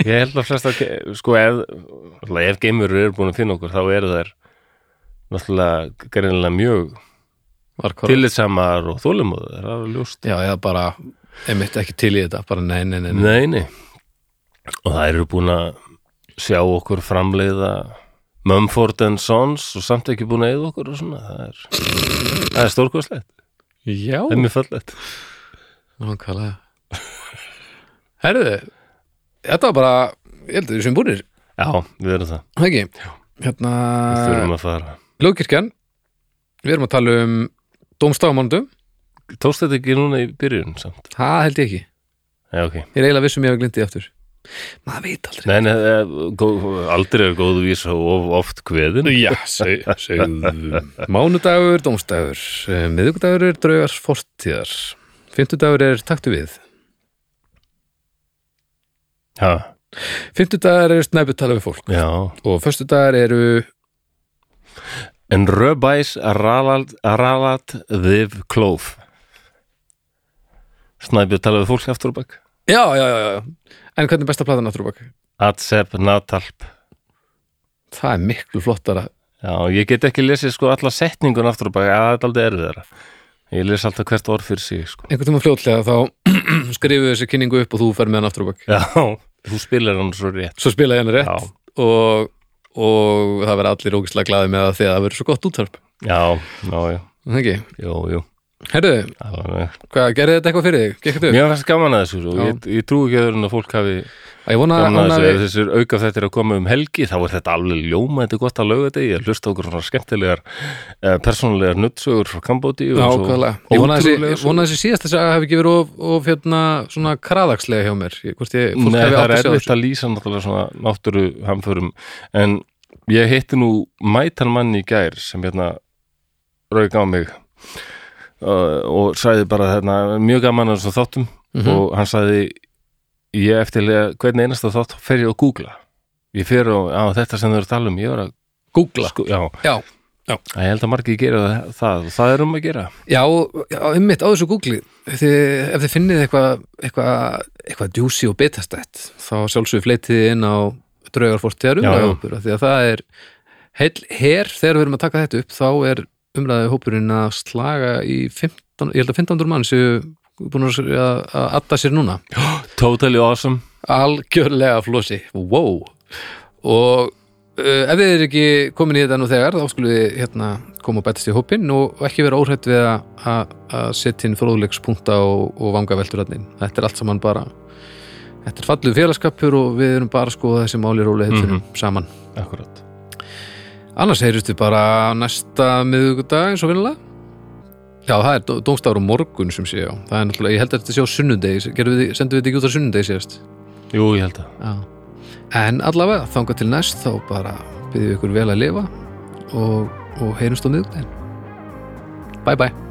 Ég held að flesta sko ef, ef geimurur eru búin að finna okkur þá eru þær náttúrulega greinilega mjög tillitsamar og þólumóður, það er alveg ljóst. Já, eða bara, einmitt ekki til í þetta, bara nei, nei, nei. Nei, nei og það eru búin að sjá okkur framleiða Mumford and Sons og samt ekki búin að eða okkur og svona. Það er, það er stórkostlegt. Já, það er mjög fallegt. Nákvæmlega. Herðu, þetta var bara, ég held að við sem búinir, Já, við erum það, það ekki? Hérna, við þurfum að fara. Ljókirkjan, við erum að tala um dómstafamándu, Tókst þetta ekki núna í byrjun samt? það held ég ekki. Já, ok. Ég er eiginlega vissum ég hafa glindið aftur. Maður veit aldrei. Nei, nei, eh, góð, aldrei er góð vísa og oft kveðin. Já, seg, segðu. Mánudagur, dómstagur eh, Miðvikudagur er draugars fortíðar. Fimmtudagur er taktu við. Já, Fimmtudagar er snæpu tala við fólk. Já. Og föstudagar eru En röbæs ralat, þið klóf. Snæbjörn talaði við fólk aftur og bak. Já, já, já, já En hvernig er besta platan aftur og bak? Atsep Natalp. Það er miklu flottara. Já, ég get ekki lesið sko alla setningun aftur og bak, að það er aldrei erfiðara. Ég les alltaf hvert orð fyrir sig sko. Einhvern tíma fljótlega þá skrifu þessi kynningu upp og þú fer með hann aftur og bak Já, þú spilar hann svo rétt. Svo spila ég hann rétt og, og það verða allir ógislega glaði með það því að það verður svo gott útvarp. Já, já, já, Það ekki? jú, jú Herðu, hvað gerði þetta eitthvað fyrir þig? Gekk þetta upp? Mér finnst gaman að þessu og Já. ég, ég trú ekki öðrun að fólk hafi Ég vona, gaman að þessu við ef þessir auka þetta er að koma um helgi þá er þetta alveg ljóma, þetta er gott að lauga þetta ég hlusta okkur svona skemmtilegar eh, persónulegar nuttsögur frá Kambóti Já, ákveðlega. Ég vona þessi síðast þess að hafi ekki verið of, of hérna, svona kraðagslega hjá mér. Ég- ég, Nei, það er að erfitt þessu. að lýsa náttúrulega svona náttúru hamförum en ég hitti nú mætan mann í gær sem hérna rauk á mig og, og sagði bara þarna, mjög gaman að þessum þáttum. Mhm. og hann sagði ég eftirlega hvern einasta þátt fer ég að googla. Ég fer á, þetta sem þau eru að tala um ég var að Googla. Sko, já, Já, ég held að margir gera það, það er um að gera. Já, já einmitt á þessu Google þið, ef þið finnið eitthvað eitthvað eitthva djúsi og betastætt þá sjálfsögur fleitið inn á Já, já. af því að það er heil her þegar við erum að taka þetta upp þá er umræðahópurinn að slaga í 15, ég held að 15 mann séu búin að, atta sér núna. Totally awesome. Algjörlega flósi wow. og uh, ef þið er ekki komin í þetta nú þegar þá skulle þið hérna, koma og betast í hópinn og, ekki vera óhrætt við að, setja inn fróðleikspunkta og, og vanga velturarnin þetta er allt saman bara þetta er falluð félagskapur og við erum bara að skoða þessi máli róli mm saman. Akkurat annars heyrist við bara næsta miðvikudag eins og vinnulega já það er dó- dómstafur á morgun sem sé já það er náttúrulega, ég held að þetta sé á við, sendum við þetta ekki út á sunnudegi síðast jú, ég held að Já. En allavega, þangað til næst þá bara byrðum við ykkur vel að lifa og, og heyrumst á miðugdæn. Bye bye.